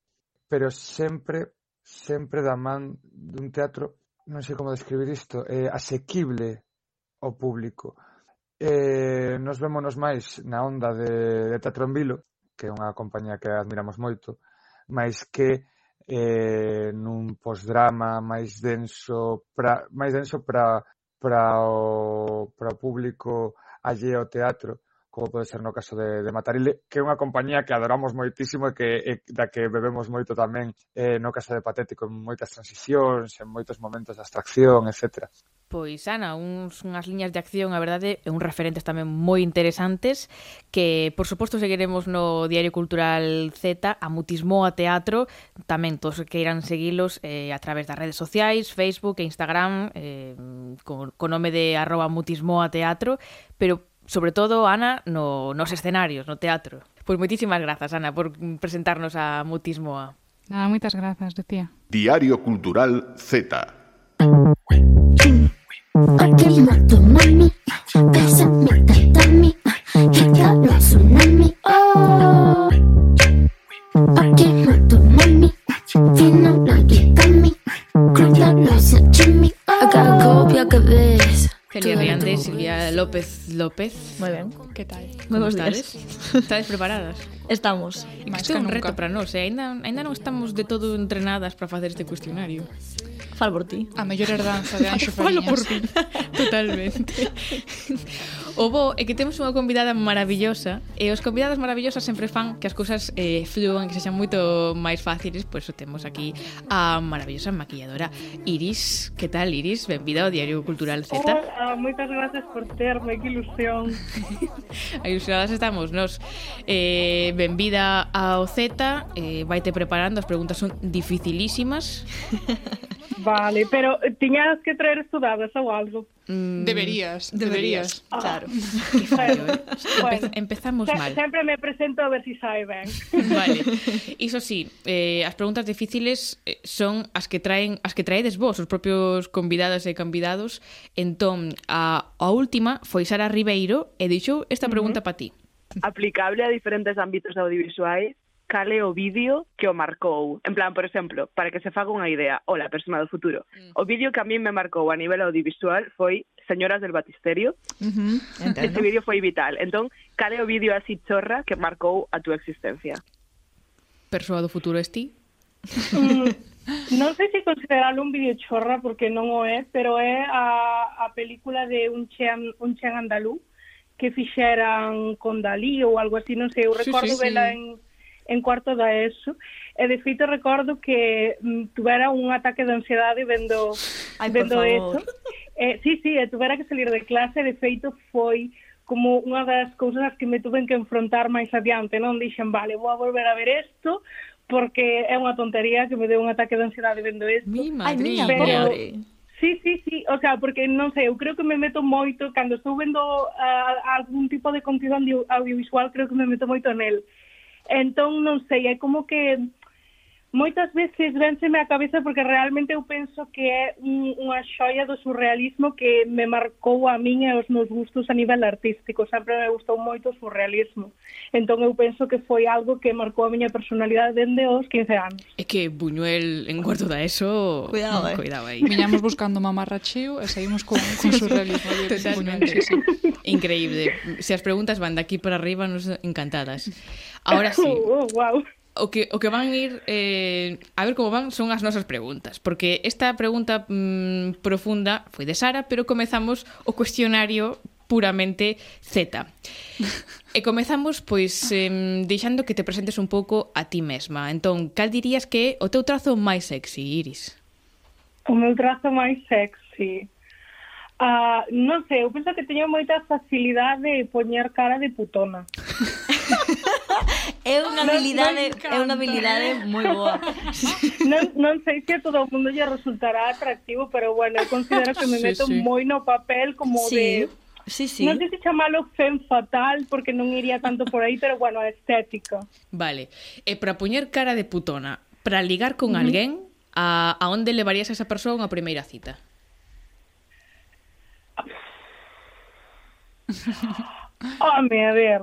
Speaker 9: pero sempre sempre da man dun teatro, non sei como describir isto, eh, asequible ao público. Eh, nos vémonos máis na onda de, de Teatro en Vilo, que é unha compañía que admiramos moito, máis que eh, nun postdrama máis denso pra, máis denso para para o, para o público alleo ao teatro como pode ser no caso de, de Matarile, que é unha compañía que adoramos moitísimo e que e, da que bebemos moito tamén eh, no caso de Patético en moitas transicións, en moitos momentos de abstracción, etc.
Speaker 2: Pois, Ana, uns, unhas liñas de acción, a verdade, e uns referentes tamén moi interesantes que, por suposto, seguiremos no Diario Cultural Z, a Mutismo a Teatro, tamén todos que irán seguilos eh, a través das redes sociais, Facebook e Instagram, eh, con, con nome de arroba Mutismo a Teatro, pero sobre todo, Ana, no, nos escenarios, no teatro. Pues muchísimas gracias, Ana, por presentarnos a Mutismoa.
Speaker 7: Nada, muchas gracias, Lucía.
Speaker 10: Diario Cultural Z.
Speaker 11: I.
Speaker 2: Celia Riande, Silvia López López.
Speaker 4: Moi ben.
Speaker 7: Que tal?
Speaker 4: Moi bons días.
Speaker 2: Estades preparadas?
Speaker 4: Estamos.
Speaker 2: Isto é un
Speaker 7: nunca.
Speaker 2: reto para nós, eh? ainda, ainda non estamos de todo entrenadas para facer este cuestionario.
Speaker 4: Falo por ti.
Speaker 7: A mellor herdanza de Anxo (laughs)
Speaker 2: Falo por ti. (laughs) Totalmente. O bo é que temos unha convidada maravillosa e os convidadas maravillosas sempre fan que as cousas eh, fluan, que sexan moito máis fáciles, pois pues, temos aquí a maravillosa maquilladora Iris. Que tal, Iris? Benvida ao Diario Cultural Z.
Speaker 12: Hola, moitas gracias por terme, que ilusión. (laughs)
Speaker 2: Ilusionadas estamos nos. Eh, benvida ao Z, eh, vaite preparando, as preguntas son dificilísimas.
Speaker 12: Vale, pero tiñas que traer estudadas ou algo.
Speaker 2: Mm,
Speaker 7: deberías, deberías.
Speaker 4: deberías.
Speaker 2: Ah, claro. Fallo, eh? (laughs)
Speaker 12: bueno,
Speaker 2: Empezamos
Speaker 12: se
Speaker 2: mal.
Speaker 12: Sempre me presento a ver si saben. (laughs)
Speaker 2: Vale. Iso sí, eh, as preguntas difíciles eh, son as que traen as que traedes vos, os propios convidadas e convidados. Entón, a, a última foi Sara Ribeiro e deixou esta pregunta uh -huh. para ti.
Speaker 13: Aplicable a diferentes ámbitos audiovisuais cale o vídeo que o marcou. En plan, por exemplo, para que se faga unha idea, o la persona do futuro. Mm. O vídeo que a mí me marcou a nivel audiovisual foi Señoras del Batisterio. Uh -huh, Ese vídeo foi vital. Entón, cale o vídeo así chorra que marcou a túa existencia.
Speaker 2: Persoa do futuro esti?
Speaker 12: Mm, non sei se considerarlo un vídeo chorra porque non o é, pero é a, a película de un chan, un chan andalú que fixeran con Dalí ou algo así, non sei, eu recordo
Speaker 2: sí, sí,
Speaker 12: vela en en cuarto da ESO e de feito recordo que mm, tuvera un ataque de ansiedade vendo,
Speaker 4: Ai,
Speaker 12: vendo ESO eh, sí, sí, e tuvera que salir de clase de feito foi como unha das cousas que me tuven que enfrontar máis adiante, non? Dixen, vale, vou a volver a ver isto, porque é unha tontería que me deu un ataque de ansiedade vendo isto.
Speaker 2: Mi madre,
Speaker 4: Ai, miña,
Speaker 12: pero... Sí, sí, sí, o sea, porque non sei, eu creo que me meto moito cando estou vendo uh, algún tipo de contido audiovisual, creo que me meto moito nel. Entón, non sei, é como que Moitas veces venceme a cabeza porque realmente eu penso que é un, unha xoia do surrealismo que me marcou a min e os meus gustos a nivel artístico. Sempre me gustou moito o surrealismo. Entón eu penso que foi algo que marcou a miña personalidade dende os 15 anos.
Speaker 2: É que Buñuel en cuarto da eso...
Speaker 4: Cuidado, eh?
Speaker 2: Cuidado aí.
Speaker 3: Viñamos buscando mamarracheo e seguimos con, con surrealismo.
Speaker 2: Totalmente.
Speaker 3: Sí, sí.
Speaker 2: Increíble. Se as preguntas van daqui para arriba, nos encantadas. Ahora sí. (laughs)
Speaker 12: Oh, wow
Speaker 2: o que, o que van ir eh, a ver como van son as nosas preguntas porque esta pregunta mm, profunda foi de Sara pero comezamos o cuestionario puramente Z (laughs) e comezamos pois eh, deixando que te presentes un pouco a ti mesma entón, cal dirías que é o teu trazo máis sexy, Iris?
Speaker 12: O meu trazo máis sexy Uh, non sei, eu penso que teño moita facilidade de poñer cara de putona.
Speaker 4: É unha habilidade,
Speaker 12: non,
Speaker 4: é unha habilidade moi boa.
Speaker 12: Non, non sei se a todo o mundo lle resultará atractivo, pero bueno, eu considero que me
Speaker 2: sí,
Speaker 12: meto
Speaker 2: sí.
Speaker 12: moi no papel como
Speaker 4: sí.
Speaker 12: de
Speaker 4: Sí, sí.
Speaker 12: Non sei se chamalo fen fatal porque non iría tanto por aí, pero bueno, estética.
Speaker 2: Vale. E para poñer cara de putona, para ligar con uh -huh. alguén, a, a onde levarías a esa persoa unha primeira cita? (laughs)
Speaker 12: Home, a ver,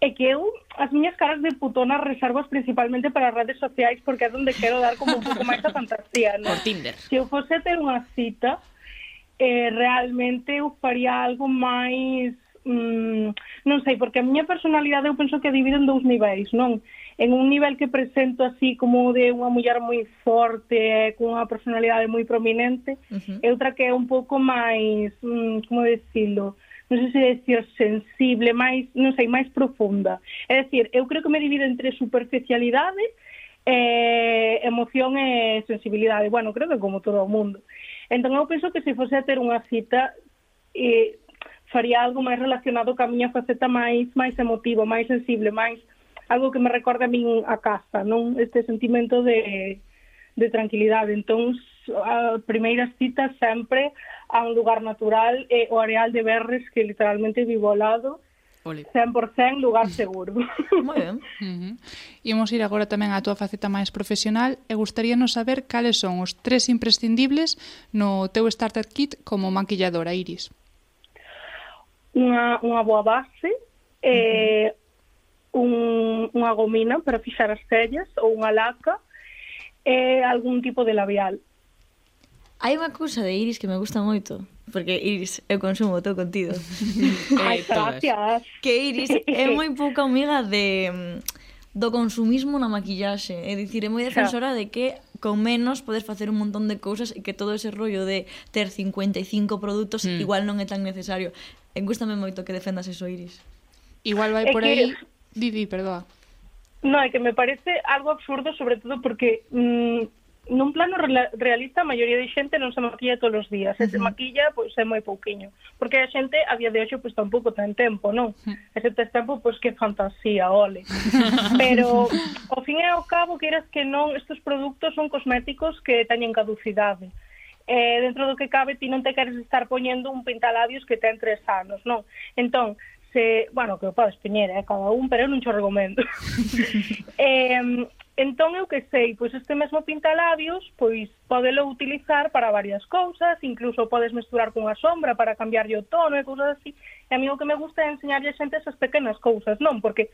Speaker 12: E que eu, as miñas caras de putona reservas principalmente para as redes sociais porque é onde quero dar como un pouco máis a fantasía, non?
Speaker 2: Por Tinder.
Speaker 12: Se eu fose ter unha cita, eh, realmente eu faría algo máis mm, non sei, porque a miña personalidade eu penso que a divido en dous niveis, non? En un nivel que presento así como de unha muller moi forte, con unha personalidade moi prominente,
Speaker 4: uh -huh.
Speaker 12: e outra que é un pouco máis, mm, como decirlo, non sei se decir sensible, máis, non sei, máis profunda. É dicir, eu creo que me divido entre superficialidade eh, emoción e sensibilidade. Bueno, creo que como todo o mundo. Entón, eu penso que se fose a ter unha cita eh, faría algo máis relacionado ca miña faceta máis máis emotivo, máis sensible, máis algo que me recorde a min a casa, non? Este sentimento de, de tranquilidade. Entón, a primeira cita sempre a un lugar natural, eh, o areal de Berres, que literalmente vivo ao lado,
Speaker 2: Ole.
Speaker 12: 100% lugar mm. seguro.
Speaker 4: Moi ben.
Speaker 3: Uh -huh. Imos ir agora tamén á túa faceta máis profesional e gustaríanos saber cales son os tres imprescindibles no teu starter kit como maquilladora, Iris.
Speaker 12: Unha, unha boa base, eh, uh -huh. un, unha gomina para fixar as cellas ou unha laca e eh, algún tipo de labial.
Speaker 4: Hai unha cousa de Iris que me gusta moito, porque Iris eu consumo o teu contido. (laughs)
Speaker 2: Eh, Ai,
Speaker 12: gracias.
Speaker 4: Que Iris é moi pouca amiga de do consumismo na maquillaxe. É dicir, é moi defensora de que con menos podes facer un montón de cousas e que todo ese rollo de ter 55 produtos
Speaker 2: mm.
Speaker 4: igual non é tan necesario. E gustame moito que defendas eso, Iris.
Speaker 3: Igual vai por aí... Que... Didi, perdoa.
Speaker 12: No, é que me parece algo absurdo, sobre todo porque mmm, nun plano realista a maioría de xente non se maquilla todos os días, se, uh -huh. se maquilla pois é moi pouquiño, porque a xente a día de hoxe pois tampouco ten tempo, non? Uh. E se tes tempo, pois que fantasía, ole. (laughs) Pero ao fin e ao cabo, queiras que non, estes produtos son cosméticos que teñen caducidade. Eh, dentro do que cabe ti non te queres estar poñendo un pintalabios que ten tres anos, non? Entón, se, bueno, que o podes poñer, eh, cada un, pero eu non xo recomendo. (laughs) eh, Entón, eu que sei, pois este mesmo pintalabios, pois podelo utilizar para varias cousas, incluso podes mesturar cunha sombra para cambiarlle o tono e cousas así. E a mí o que me gusta é enseñarlle a xente esas pequenas cousas, non? Porque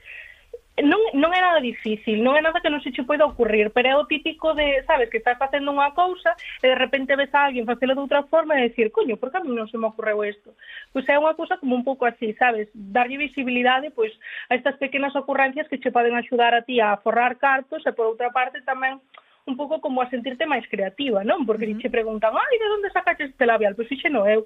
Speaker 12: non, non é nada difícil, non é nada que non se che poida ocurrir, pero é o típico de, sabes, que estás facendo unha cousa e de repente ves a alguén facelo de outra forma e decir, coño, por que a mí non se me ocorreu isto? Pois é unha cousa como un pouco así, sabes, darlle visibilidade pois a estas pequenas ocurrencias que che poden axudar a ti a forrar cartos e por outra parte tamén un pouco como a sentirte máis creativa, non? Porque uh -huh. che preguntan, ai, de onde sacaches este labial? Pois fixeno eu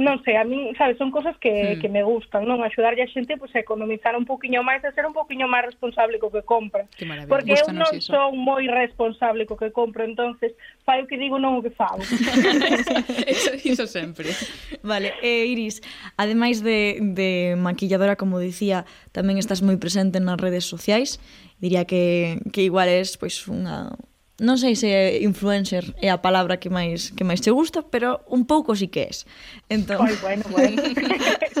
Speaker 12: non sei, a min, sabes, son cosas que,
Speaker 2: mm.
Speaker 12: que me gustan, non? Axudarlle a xente pois, pues, a economizar un poquinho máis, a ser un poquinho máis responsable co que compra.
Speaker 2: Que
Speaker 12: Porque eu non
Speaker 3: iso.
Speaker 12: son moi responsable co que compro, entonces fai o que digo, non o que fago. (laughs)
Speaker 2: eso iso sempre.
Speaker 4: Vale, eh, Iris, ademais de, de maquilladora, como dicía, tamén estás moi presente nas redes sociais. Diría que, que igual es pois, pues, unha, non sei se influencer é a palabra que máis que máis te gusta, pero un pouco sí que es. Entón,
Speaker 12: Oi, bueno, bueno.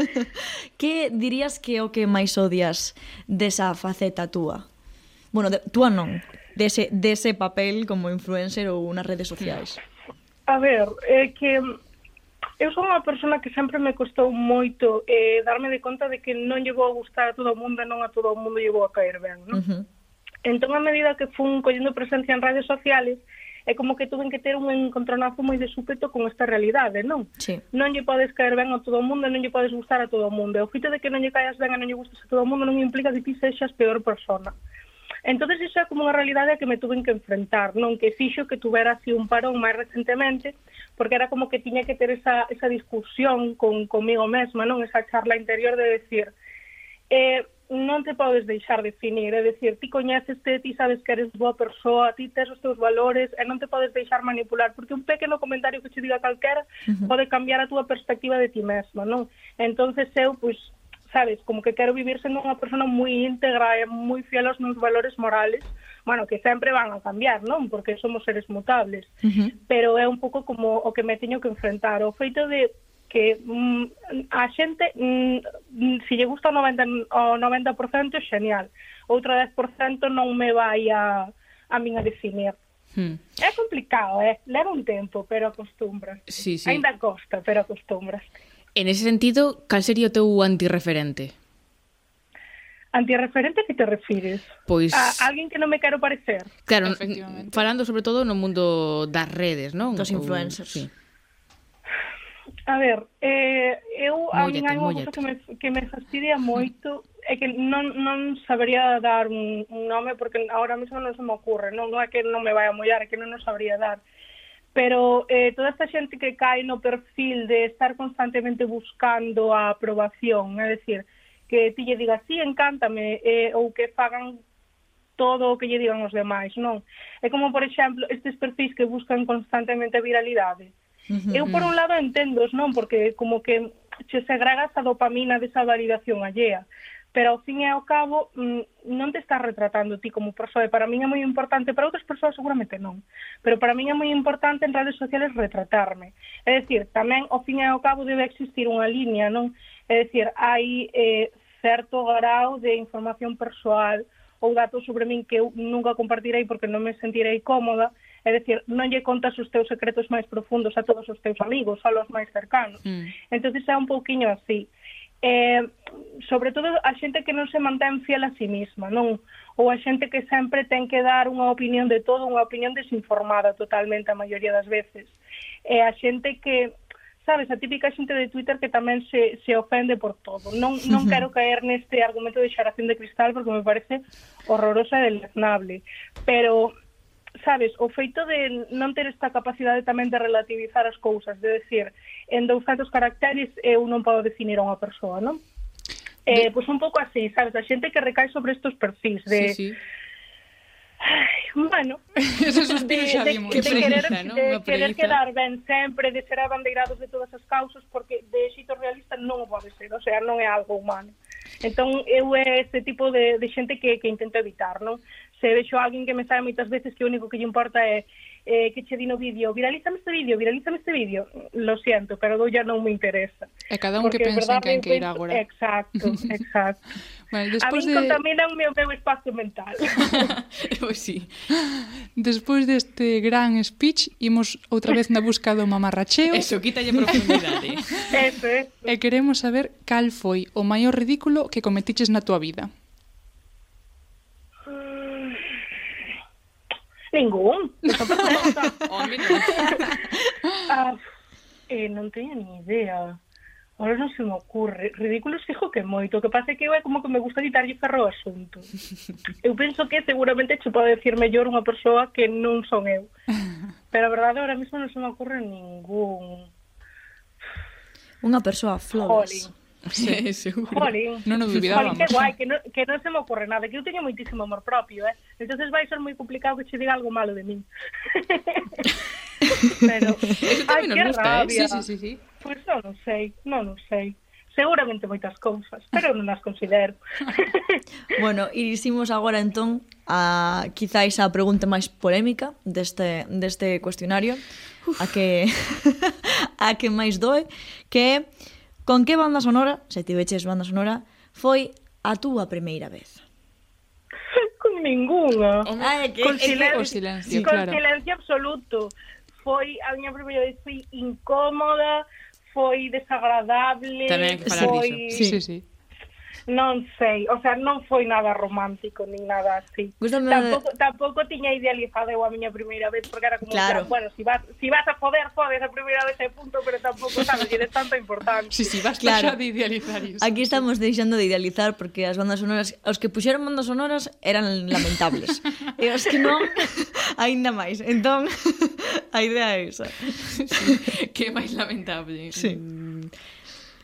Speaker 12: (laughs)
Speaker 4: que dirías que é o que máis odias desa faceta túa? Bueno, de, túa non, dese, dese papel como influencer ou nas redes sociais.
Speaker 12: A ver, é que eu son unha persona que sempre me costou moito eh, darme de conta de que non lle vou a gustar a todo o mundo e non a todo o mundo lle vou a caer ben, non?
Speaker 4: Uh -huh
Speaker 12: Entón, a medida que fun collendo presencia en redes sociales, é como que tuven que ter un encontronazo moi de súpeto con esta realidade, non?
Speaker 4: Sí.
Speaker 12: Non lle podes caer ben a todo o mundo, non lle podes gustar a todo o mundo. E o fito de que non lle caias ben e non lle gustas a todo o mundo non implica que ti sexas peor persona. Entón, iso é como unha realidade que me tuven que enfrentar, non? Que fixo que tuvera así un parón máis recentemente, porque era como que tiña que ter esa, esa discusión con, comigo mesma, non? Esa charla interior de decir, eh, non te podes deixar definir, é dicir, ti coñeceste, ti sabes que eres boa persoa, ti tes os teus valores e non te podes deixar manipular, porque un pequeno comentario que che diga calquera uh -huh. pode cambiar a túa perspectiva de ti mesma, non? Entonces eu, pois, sabes, como que quero vivir sendo unha persona moi íntegra e moi fiel aos meus valores morales, bueno, que sempre van a cambiar, non? Porque somos seres mutables,
Speaker 4: uh -huh.
Speaker 12: pero é un pouco como o que me teño que enfrentar, o feito de que mm, a xente, mm, mm se lle gusta o 90%, o 90% xenial. Outro 10% non me vai a, a min a definir.
Speaker 2: Hmm.
Speaker 12: É complicado, é. Leva un tempo, pero acostumbras.
Speaker 2: Sí, sí.
Speaker 12: Ainda costa, pero acostumbras.
Speaker 2: En ese sentido, cal sería o teu antirreferente?
Speaker 12: Antirreferente a que te refires?
Speaker 2: Pois...
Speaker 12: A alguén que non me quero parecer.
Speaker 2: Claro, falando sobre todo no mundo das redes, non?
Speaker 4: Dos influencers.
Speaker 2: Ou, sí.
Speaker 12: A ver, eh, eu a mollete,
Speaker 2: min
Speaker 12: hai unha cousa que me, que me fastidia moito é que non, non sabería dar un, un nome porque ahora mesmo non se me ocurre, non, non é que non me vai a mollar, é que non o sabría dar. Pero eh, toda esta xente que cae no perfil de estar constantemente buscando a aprobación, é dicir, que ti lle digas, sí, encántame, eh, ou que fagan todo o que lle digan os demais, non? É como, por exemplo, estes perfis que buscan constantemente viralidades. Eu por mm. un lado entendos, non? Porque como que se segrega esa dopamina desa validación allea pero ao fin e ao cabo mm, non te estás retratando ti como persoa, para min é moi importante, para outras persoas seguramente non, pero para min é moi importante en redes sociales retratarme. É dicir, tamén ao fin e ao cabo debe existir unha liña, non? É dicir, hai eh, certo grau de información persoal ou datos sobre min que eu nunca compartirei porque non me sentirei cómoda, É dicir, non lle contas os teus secretos máis profundos a todos os teus amigos, só aos máis cercanos.
Speaker 2: Mm.
Speaker 12: Entón, é un pouquiño así. Eh, sobre todo a xente que non se mantén fiel a sí mesma, non? Ou a xente que sempre ten que dar unha opinión de todo, unha opinión desinformada totalmente a maioría das veces. E eh, a xente que sabes, a típica xente de Twitter que tamén se, se ofende por todo. Non, non (laughs) quero caer neste argumento de xaración de cristal porque me parece horrorosa e deleznable, pero sabes, o feito de non ter esta capacidade tamén de relativizar as cousas, de decir, en 200 caracteres eu non podo definir a unha persoa, non? Eh, pois un pouco así, sabes, a xente que recae sobre estes perfis de...
Speaker 2: Sí, sí.
Speaker 12: Ay, bueno, (laughs)
Speaker 3: Ese suspiro xa
Speaker 12: de,
Speaker 3: de,
Speaker 12: de, de querer,
Speaker 2: ¿no?
Speaker 12: de querer quedar ben sempre, de ser abandeirados de todas as causas, porque de éxito realista non o pode ser, o sea, non é algo humano. Entón, eu é este tipo de, de xente que, que intento evitar, non? se vexo alguén que me sabe moitas veces que o único que lle importa é eh, que che di no vídeo, viralízame este vídeo, viralízame este vídeo, lo siento, pero do ya non me interesa.
Speaker 3: E cada un
Speaker 12: Porque, que
Speaker 3: pensa en quen que ir agora.
Speaker 12: Exacto, (laughs) exacto. bueno,
Speaker 3: despois
Speaker 12: a
Speaker 3: de...
Speaker 12: contaminan o meu, meu espacio mental. (laughs)
Speaker 2: pois sí.
Speaker 3: Despois deste gran speech, imos outra vez na busca do mamarracheo.
Speaker 2: Eso, quítalle profundidade. (laughs)
Speaker 12: eso, eso.
Speaker 3: E queremos saber cal foi o maior ridículo que cometiches na tua vida.
Speaker 12: ningún. (laughs)
Speaker 2: Home (laughs)
Speaker 12: ah, eh, non teño ni idea. Ahora non se me ocurre. Ridículos fijo que moito. O que pasa é que eu é como que me gusta quitarlle ferro ao asunto. Eu penso que seguramente che pode decir mellor unha persoa que non son eu. Pero a verdade, ahora mesmo non se me ocurre ningún.
Speaker 4: Unha persoa flores. Jolín. (laughs)
Speaker 2: Sí, seguro.
Speaker 12: Jolín.
Speaker 3: Non o
Speaker 12: duvidábamos.
Speaker 3: Jolín,
Speaker 12: que guai, que non, que non se me ocorre nada, que eu teño moitísimo amor propio, eh? entonces vai ser moi complicado que che diga algo malo de min. (laughs) Pero,
Speaker 2: Eso tamén nos gusta, ¿eh?
Speaker 12: rabia. eh?
Speaker 3: Sí, sí, sí, sí.
Speaker 12: Pois pues non o sei, non o sei seguramente moitas cousas, pero non as considero. (laughs)
Speaker 4: bueno, irísimos agora entón a quizáis a pregunta máis polémica deste deste cuestionario, Uf. a que a que máis doe, que é Con que banda sonora, se tiveches banda sonora, foi a túa primeira vez?
Speaker 12: Con ninguna.
Speaker 4: Ah, que,
Speaker 12: con silencio,
Speaker 3: con silencio,
Speaker 12: sí,
Speaker 3: claro.
Speaker 12: con silencio absoluto. Foi a miña primeira vez foi incómoda, foi desagradable,
Speaker 2: Tamén que falar
Speaker 12: foi...
Speaker 2: Diso.
Speaker 3: Sí, sí, sí.
Speaker 12: Non sei, o sea, non foi nada romántico nin nada así.
Speaker 4: Gústame...
Speaker 12: Tampouco, tampouco tiña idealizado eu a miña primeira vez porque era como,
Speaker 4: claro.
Speaker 12: bueno, si vas, si vas a poder, podes a primeira vez e punto, pero tampouco sabes que eres tanto importante.
Speaker 3: Si, sí, si, sí, vas
Speaker 4: claro.
Speaker 3: de idealizar iso.
Speaker 4: Aquí estamos deixando de idealizar porque as bandas sonoras, os que puxeron bandas sonoras eran lamentables. e os que non, (laughs) aínda máis. Entón, (laughs) a idea é esa.
Speaker 2: Sí, que é máis lamentable.
Speaker 4: Sí.
Speaker 2: Mm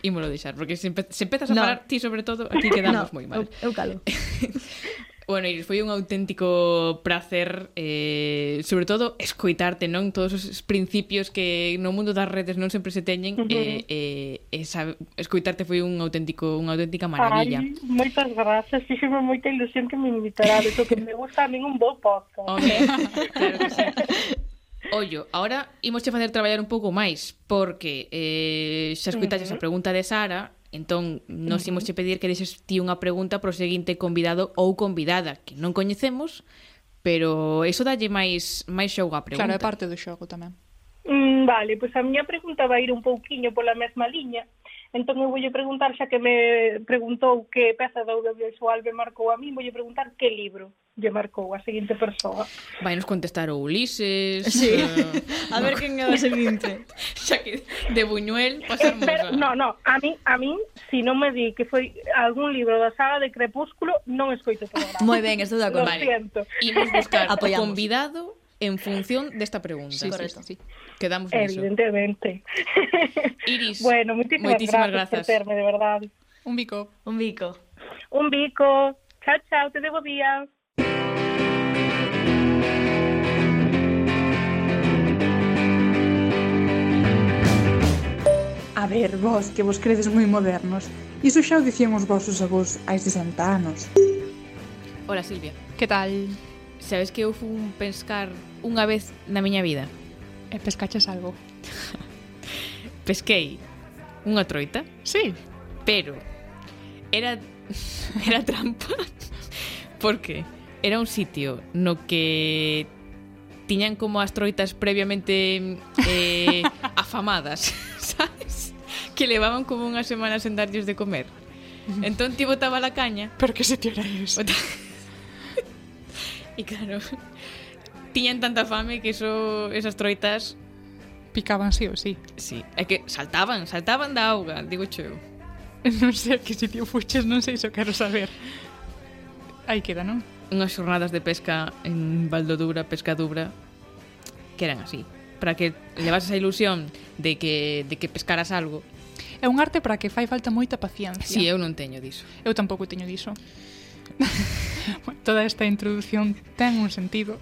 Speaker 2: Ímolo deixar, porque se, empe se empezas a
Speaker 4: no.
Speaker 2: falar ti sobre todo, aquí (laughs) quedamos no, moi mal.
Speaker 4: Eu, eu calo. (laughs)
Speaker 2: Bueno, Iris, foi un auténtico prazer, eh, sobre todo, escoitarte, non? Todos os principios que no mundo das redes non sempre se teñen,
Speaker 12: uh
Speaker 2: -huh. eh, eh, esa, escoitarte foi un auténtico, unha auténtica maravilla.
Speaker 12: Ai, moitas grazas, fíxeme moita ilusión que me invitarades, o que me gusta a mí un bo podcast.
Speaker 2: Home, (laughs) claro que sí. Ollo, ahora imos che facer traballar un pouco máis, porque eh, xa escuitaxes uh -huh. a pregunta de Sara, entón nos imos che pedir que deixes ti unha pregunta pro seguinte convidado ou convidada que non coñecemos, pero eso dalle máis máis xogo a pregunta.
Speaker 3: Claro, é parte do xogo tamén.
Speaker 12: Mm, vale, pois a miña pregunta vai ir un pouquiño pola mesma liña. Entón eu voulle preguntar, xa que me preguntou que peza do audiovisual me marcou a mí, voulle preguntar que libro lle marcou a seguinte persoa.
Speaker 2: Vai nos contestar o Ulises...
Speaker 4: Sí.
Speaker 2: Uh, (laughs)
Speaker 4: a ver quen é o seguinte. (laughs)
Speaker 2: Xa que de Buñuel pasamos.
Speaker 12: Pero,
Speaker 2: a...
Speaker 12: No, no, a mí, a mí, si non me di que foi algún libro da saga de Crepúsculo, non escoito o programa.
Speaker 4: Moi ben, estou de acordo.
Speaker 2: Lo vale.
Speaker 12: siento.
Speaker 2: Imos buscar
Speaker 4: Apoyamos.
Speaker 2: convidado en función desta pregunta.
Speaker 3: Sí,
Speaker 4: correcto.
Speaker 3: Sí, sí.
Speaker 2: Quedamos niso.
Speaker 12: Evidentemente. (laughs)
Speaker 2: Iris,
Speaker 12: bueno, moitísimas,
Speaker 2: moitísimas
Speaker 12: gracias,
Speaker 2: gracias.
Speaker 12: por terme, de verdad.
Speaker 3: Un bico.
Speaker 4: Un bico.
Speaker 12: Un bico. Chao, chao, te debo día.
Speaker 14: A ver, vos, que vos credes moi modernos. Iso xa o dicían os vosos avós hai 60 anos.
Speaker 2: Hola, Silvia.
Speaker 3: Que tal?
Speaker 2: Sabes que eu fun pescar unha vez na miña vida?
Speaker 3: E pescaches algo? (laughs)
Speaker 2: Pesquei unha troita.
Speaker 3: Sí.
Speaker 2: Pero era (laughs) era trampa. (laughs) Por que? era un sitio no que tiñan como as troitas previamente eh, (laughs) afamadas, (laughs) sabes? Que levaban como unha semana sen darlles de comer. Entón ti botaba la caña.
Speaker 3: Pero que sitio era ese?
Speaker 2: Bota... (laughs) e claro, tiñan tanta fame que eso, esas troitas
Speaker 3: picaban sí ou sí.
Speaker 2: Sí, é que saltaban, saltaban da auga, digo eu.
Speaker 3: Non sei a que sitio fuches, non sei iso quero saber. Aí queda, non?
Speaker 2: unhas xornadas de pesca en Valdodura, Pescadura, que eran así, para que levases a ilusión de que, de que pescaras algo.
Speaker 3: É un arte para que fai falta moita paciencia.
Speaker 2: Si, sí, eu non teño diso.
Speaker 3: Eu tampouco teño diso. (laughs) bueno, toda esta introdución ten un sentido.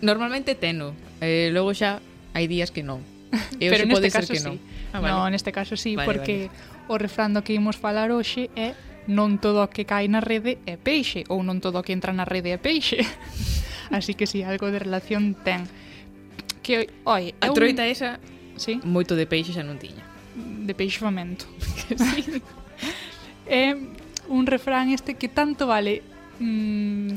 Speaker 2: Normalmente teno, eh, logo xa hai días que non. Eu
Speaker 3: Pero neste
Speaker 2: pode
Speaker 3: caso ser
Speaker 2: que
Speaker 3: sí.
Speaker 2: non. Ah, vale.
Speaker 3: No, neste caso sí,
Speaker 2: vale,
Speaker 3: porque vale. o refrán do que imos falar hoxe é non todo o que cae na rede é peixe, ou non todo o que entra na rede é peixe. (laughs) Así que si sí, algo de relación ten. Que, oi,
Speaker 2: a troita un... esa
Speaker 3: sí?
Speaker 2: moito de peixe xa non tiña.
Speaker 3: De peixe famento. (laughs) sí. é (laughs) eh, un refrán este que tanto vale mm,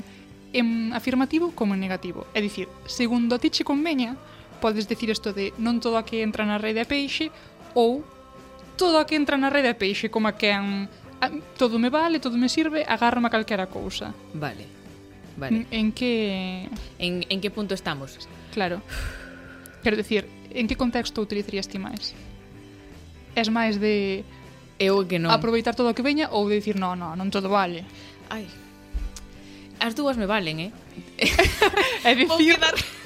Speaker 3: en afirmativo como en negativo. É dicir, segundo a ti che conveña, podes decir isto de non todo a que entra na rede é peixe ou todo a que entra na rede é peixe, como a que en Ah, todo me vale, todo me sirve, agárrame a calquera cousa.
Speaker 2: Vale. Vale.
Speaker 3: Mm, en que
Speaker 2: en, en que punto estamos?
Speaker 3: Claro. Quero decir, en que contexto utilizarías ti máis? Es máis de
Speaker 2: eu que non.
Speaker 3: Aproveitar todo o que veña ou de dicir, "No, no, non todo vale."
Speaker 2: Ai. As dúas me valen, eh? (laughs)
Speaker 3: é dicir,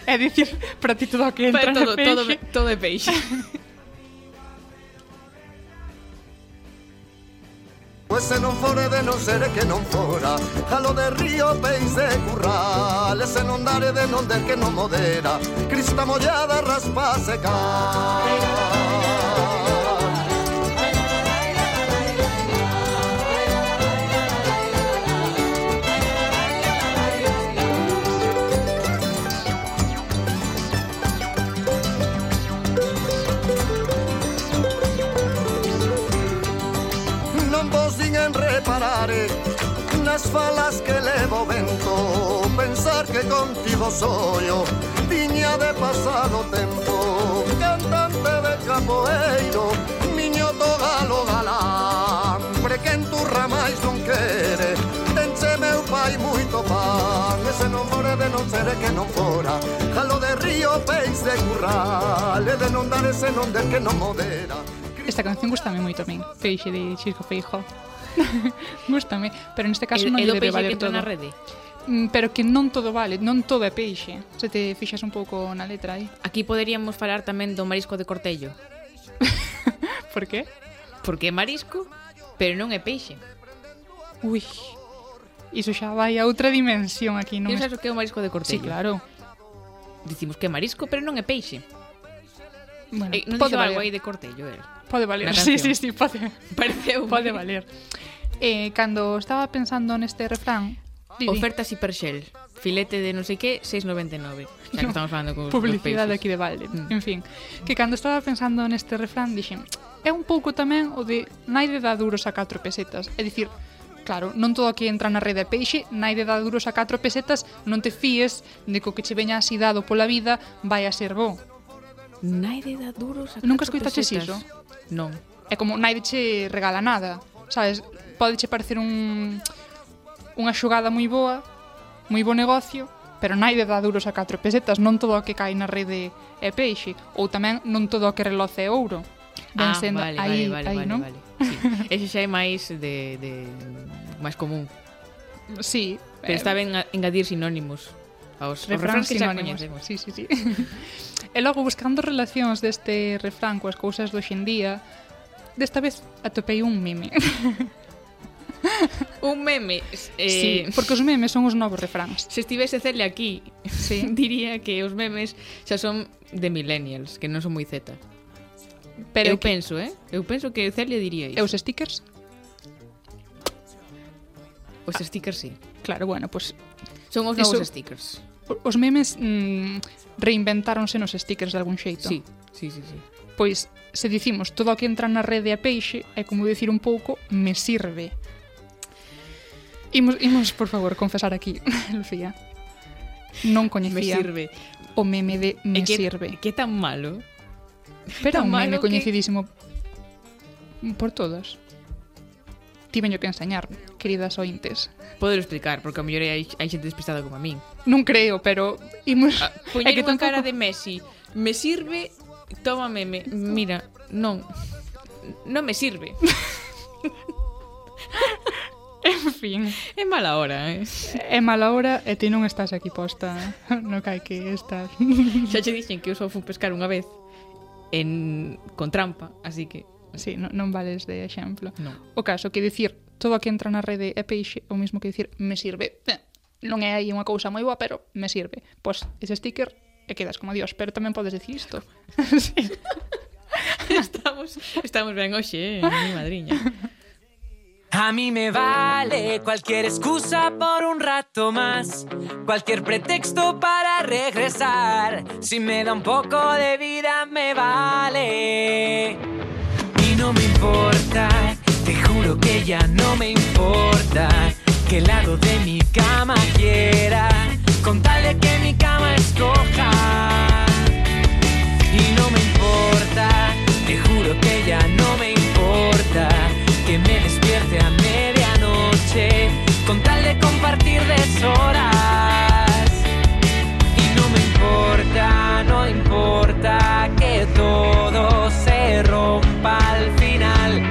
Speaker 3: é dicir, para ti todo o que entra
Speaker 2: todo, todo, todo é peixe. (laughs)
Speaker 15: se non fore de non ser que non fora Jalo de río, peix de curral se non dare de non der que non modera Crista mollada, raspa seca que contigo soño, viña de pasado tempo, cantante de capoeiro, miño do galo galán, que en tu ramais non quere, tense meu pai moito pan, ese non more de non ser que non fora, jalo de río, peix de curral, e de non dar ese non de que non modera.
Speaker 3: Esta canción gustame moito a min, Peixe de Xisco Feijo. (laughs) gustame, pero neste caso
Speaker 2: el,
Speaker 3: non lle debe valer todo.
Speaker 2: na rede.
Speaker 3: Mm, pero que non todo vale, non todo é peixe. Se te fixas un pouco na letra aí.
Speaker 2: Aquí poderíamos falar tamén do marisco de cortello. (laughs)
Speaker 3: Por qué?
Speaker 2: Porque é marisco, pero non é peixe.
Speaker 3: Ui, iso xa vai a outra dimensión aquí, non?
Speaker 2: Pensas
Speaker 3: es...
Speaker 2: o que é o marisco de cortello?
Speaker 3: Sí, claro.
Speaker 2: Dicimos que é marisco, pero non é peixe.
Speaker 3: Bueno,
Speaker 2: eh, non
Speaker 3: pode
Speaker 2: valer. algo aí de cortello, eh?
Speaker 3: Pode valer, (laughs) sí, sí, sí, pode.
Speaker 2: Pareceu.
Speaker 3: Pode valer. Eh, cando estaba pensando neste refrán, Vivi.
Speaker 2: Ofertas hipershell. Filete de non sei que, 6,99. Xa que estamos falando con
Speaker 3: Publicidade aquí de balde.
Speaker 2: Mm.
Speaker 3: En fin, que cando estaba pensando neste refrán, dixen, é un pouco tamén o de naide dá duros a 4 pesetas. É dicir, claro, non todo que entra na rede de peixe, naide dá duros a 4 pesetas, non te fíes de co que che veña así dado pola vida vai a ser bo.
Speaker 2: Naide dá duros a
Speaker 3: 4
Speaker 2: Nunca
Speaker 3: escoitaches iso?
Speaker 2: Non.
Speaker 3: É como naide che regala nada, sabes? Pode che parecer un unha xogada moi boa, moi bo negocio, pero naide dá duros a 4 pesetas, non todo o que cae na rede é peixe, ou tamén non todo o que reloce é ouro. Ben
Speaker 2: ah,
Speaker 3: sendo,
Speaker 2: vale,
Speaker 3: aí,
Speaker 2: vale,
Speaker 3: aí,
Speaker 2: vale,
Speaker 3: non?
Speaker 2: vale. Sí. Ese xa é máis de, de máis común.
Speaker 3: Sí.
Speaker 2: Pero
Speaker 3: eh,
Speaker 2: está ben engadir sinónimos aos
Speaker 3: refráns
Speaker 2: que xa coñecemos.
Speaker 3: Sí, sí, sí. (laughs) e logo, buscando relacións deste refrán coas cousas do xendía, desta vez atopei un meme. (laughs) (laughs)
Speaker 2: un meme. Eh...
Speaker 3: Sí, porque os memes son os novos refráns.
Speaker 2: Se estivese Celia aquí,
Speaker 3: sí. (laughs)
Speaker 2: diría que os memes xa son de millennials, que non son moi Z.
Speaker 3: Pero
Speaker 2: eu,
Speaker 3: que...
Speaker 2: penso, eh? Eu penso que Celia diría iso.
Speaker 3: E os stickers?
Speaker 2: Os stickers, sí.
Speaker 3: Claro, bueno. Pues,
Speaker 2: son os novos
Speaker 3: eso...
Speaker 2: stickers.
Speaker 3: Os memes mm, reinventáronse nos stickers de algún xeito.
Speaker 2: Sí, sí, sí, sí.
Speaker 3: Pois, se dicimos todo o que entra na rede a peixe, é como dicir un pouco, me sirve Imos, imos, por favor, confesar aquí, (laughs) Lucía. Non coñecía me
Speaker 2: sirve.
Speaker 3: o meme de me
Speaker 2: e que,
Speaker 3: sirve.
Speaker 2: Que tan malo?
Speaker 3: Pero tan un meme
Speaker 2: que...
Speaker 3: coñecidísimo por todos. Tiveño que enseñar, queridas ointes.
Speaker 2: Poder explicar, porque a mellor hai, hai xente despistada como a min.
Speaker 3: Non creo, pero imos...
Speaker 2: Ah, (laughs)
Speaker 3: poñer que
Speaker 2: unha
Speaker 3: tampoco...
Speaker 2: cara de Messi. Me sirve, toma meme. Mira, non. Non me sirve. (laughs) (laughs)
Speaker 3: En fin.
Speaker 2: É mala hora, eh?
Speaker 3: É mala hora e ti non estás aquí posta (laughs) no que hai que estar.
Speaker 2: Xa che dixen que eu só fui pescar unha vez en con trampa, así que...
Speaker 3: Sí, non, non vales de exemplo.
Speaker 2: No.
Speaker 3: O caso que dicir todo o que entra na rede é peixe, o mismo que dicir me sirve. Eh, non é aí unha cousa moi boa, pero me sirve. Pois ese sticker e quedas como Dios, pero tamén podes dicir isto. (laughs) sí.
Speaker 2: estamos, estamos ben hoxe, eh, mi madriña.
Speaker 16: A mí me vale cualquier excusa por un rato más, cualquier pretexto para regresar. Si me da un poco de vida me vale. Y no me importa, te juro que ya no me importa qué lado de mi cama quiera, con tal de que mi cama escoja. Y no me importa, te juro que ya no me importa con tal de compartir deshoras. Y no me importa, no importa que todo se rompa al final.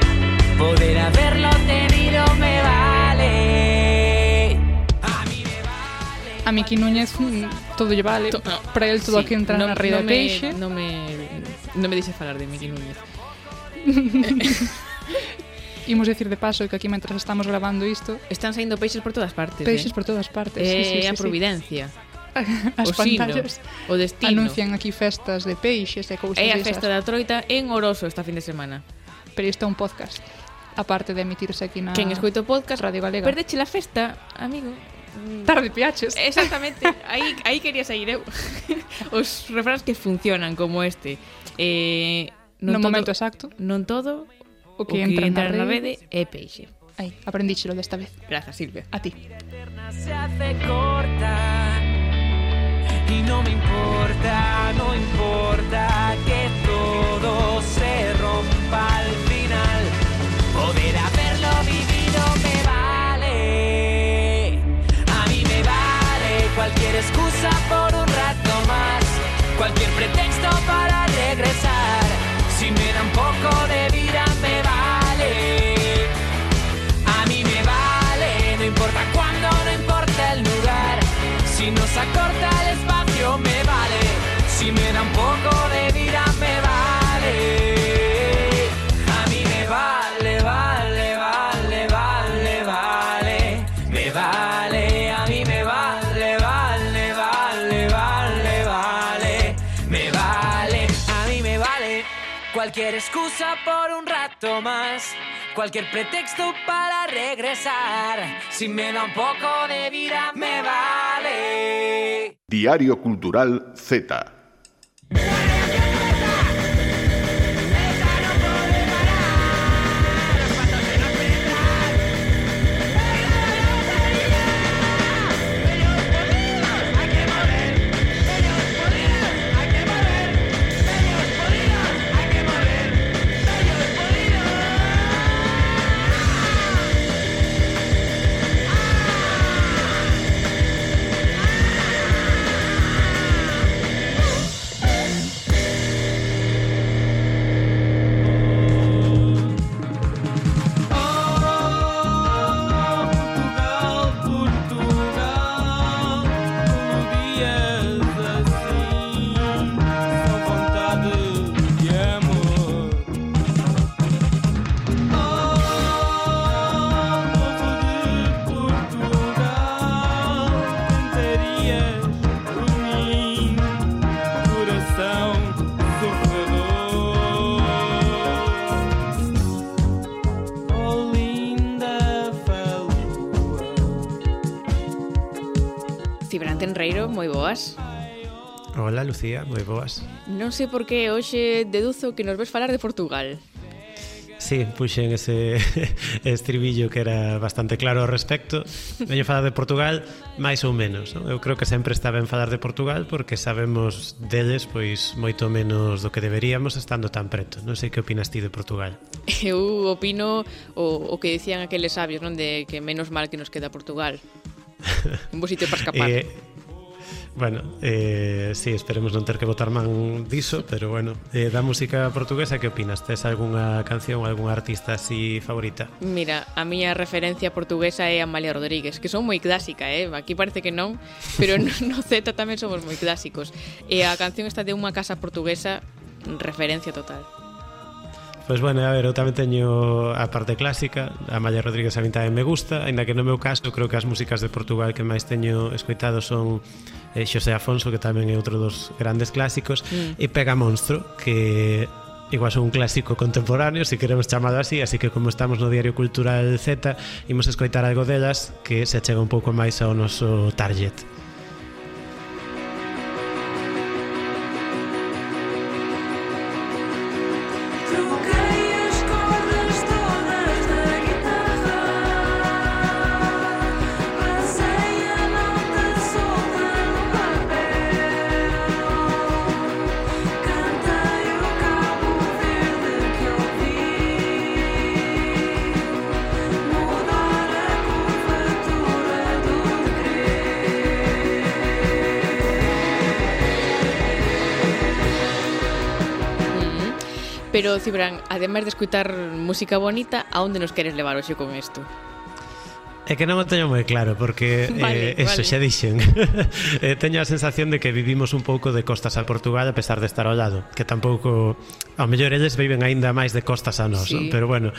Speaker 16: Poder haberlo tenido me vale.
Speaker 3: A Miki Núñez mm, todo lle vale.
Speaker 2: To- no,
Speaker 3: Para el todo
Speaker 2: sí,
Speaker 3: que entra
Speaker 2: non-
Speaker 3: na rede é
Speaker 2: non me-
Speaker 3: peixe.
Speaker 2: Non me non me dixe falar de Miki Núñez. (laughs)
Speaker 3: imos decir de paso que aquí mentras estamos grabando isto
Speaker 2: Están saindo peixes por todas partes
Speaker 3: Peixes
Speaker 2: eh?
Speaker 3: por todas partes É
Speaker 2: eh,
Speaker 3: sí, sí, sí,
Speaker 2: a Providencia sí. (laughs)
Speaker 3: As
Speaker 2: o
Speaker 3: pantallas sino,
Speaker 2: o destino
Speaker 3: Anuncian aquí festas de peixes e cousas
Speaker 2: É a festa da troita en Oroso esta fin de semana
Speaker 3: Pero isto é un podcast Aparte de emitirse aquí na
Speaker 2: Quen escoito podcast
Speaker 3: Radio Galega
Speaker 2: Perdeche la festa, amigo mm.
Speaker 3: Tarde piaches.
Speaker 2: Exactamente. (laughs) aí, aí quería sair eu. (laughs) Os refráns que funcionan como este. Eh, non
Speaker 3: no
Speaker 2: todo,
Speaker 3: momento exacto.
Speaker 2: Non todo
Speaker 3: O que entra na
Speaker 2: na
Speaker 3: rede.
Speaker 2: rede é peixe.
Speaker 3: Aí, aprendíchelo desta vez
Speaker 2: Grazas, Silvia.
Speaker 3: A ti
Speaker 16: se hace corta y no me importa, no importa que todo se rompa al final. Poder haberlo vivido me vale, a mí me vale cualquier excusa por un rato más, cualquier pretexto para regresar. Si me da un poco de vida excusa por un rato más. Cualquier pretexto para regresar. Si me da un poco de vida, me vale.
Speaker 1: Diario Cultural Z.
Speaker 2: boas.
Speaker 17: Hola, Lucía, moi boas.
Speaker 2: Non sei por que hoxe deduzo que nos ves falar de Portugal.
Speaker 17: Sí, puxen ese (laughs) estribillo que era bastante claro ao respecto. Veño falar de Portugal máis ou menos. Non? Eu creo que sempre está ben falar de Portugal porque sabemos deles pois moito menos do que deberíamos estando tan preto. Non sei que opinas ti de Portugal. (laughs)
Speaker 2: Eu opino o, o que dicían aqueles sabios, non de que menos mal que nos queda Portugal. Un bo sitio para escapar. (laughs)
Speaker 17: eh, Bueno, eh, sí, esperemos non ter que votar man diso, pero bueno, eh, da música portuguesa, que opinas? Tes algunha canción, algún artista así favorita?
Speaker 2: Mira, a miña referencia portuguesa é Amalia Rodríguez, que son moi clásica, eh? aquí parece que non, pero no, no Z tamén somos moi clásicos. E a canción esta de unha casa portuguesa, referencia total.
Speaker 17: Pois bueno, a ver, eu tamén teño a parte clásica, a Maya Rodríguez a mí tamén me gusta, aínda que no meu caso creo que as músicas de Portugal que máis teño escoitado son eh, Xosé Afonso, que tamén é outro dos grandes clásicos,
Speaker 2: mm.
Speaker 17: e Pega Monstro, que igual son un clásico contemporáneo, se si queremos chamado así, así que como estamos no Diario Cultural Z, imos escoitar algo delas que se achega un pouco máis ao noso target.
Speaker 2: Pero, Cibran, ademais de escutar música bonita, a onde nos queres levar hoxe con isto?
Speaker 17: É que non o teño moi claro porque (laughs) eh,
Speaker 2: vale,
Speaker 17: eh, eso
Speaker 2: vale.
Speaker 17: xa dixen. (laughs) eh, teño a sensación de que vivimos un pouco de costas a Portugal a pesar de estar ao lado, que tampouco ao mellor eles viven aínda máis de costas a nós,
Speaker 2: sí.
Speaker 17: pero bueno,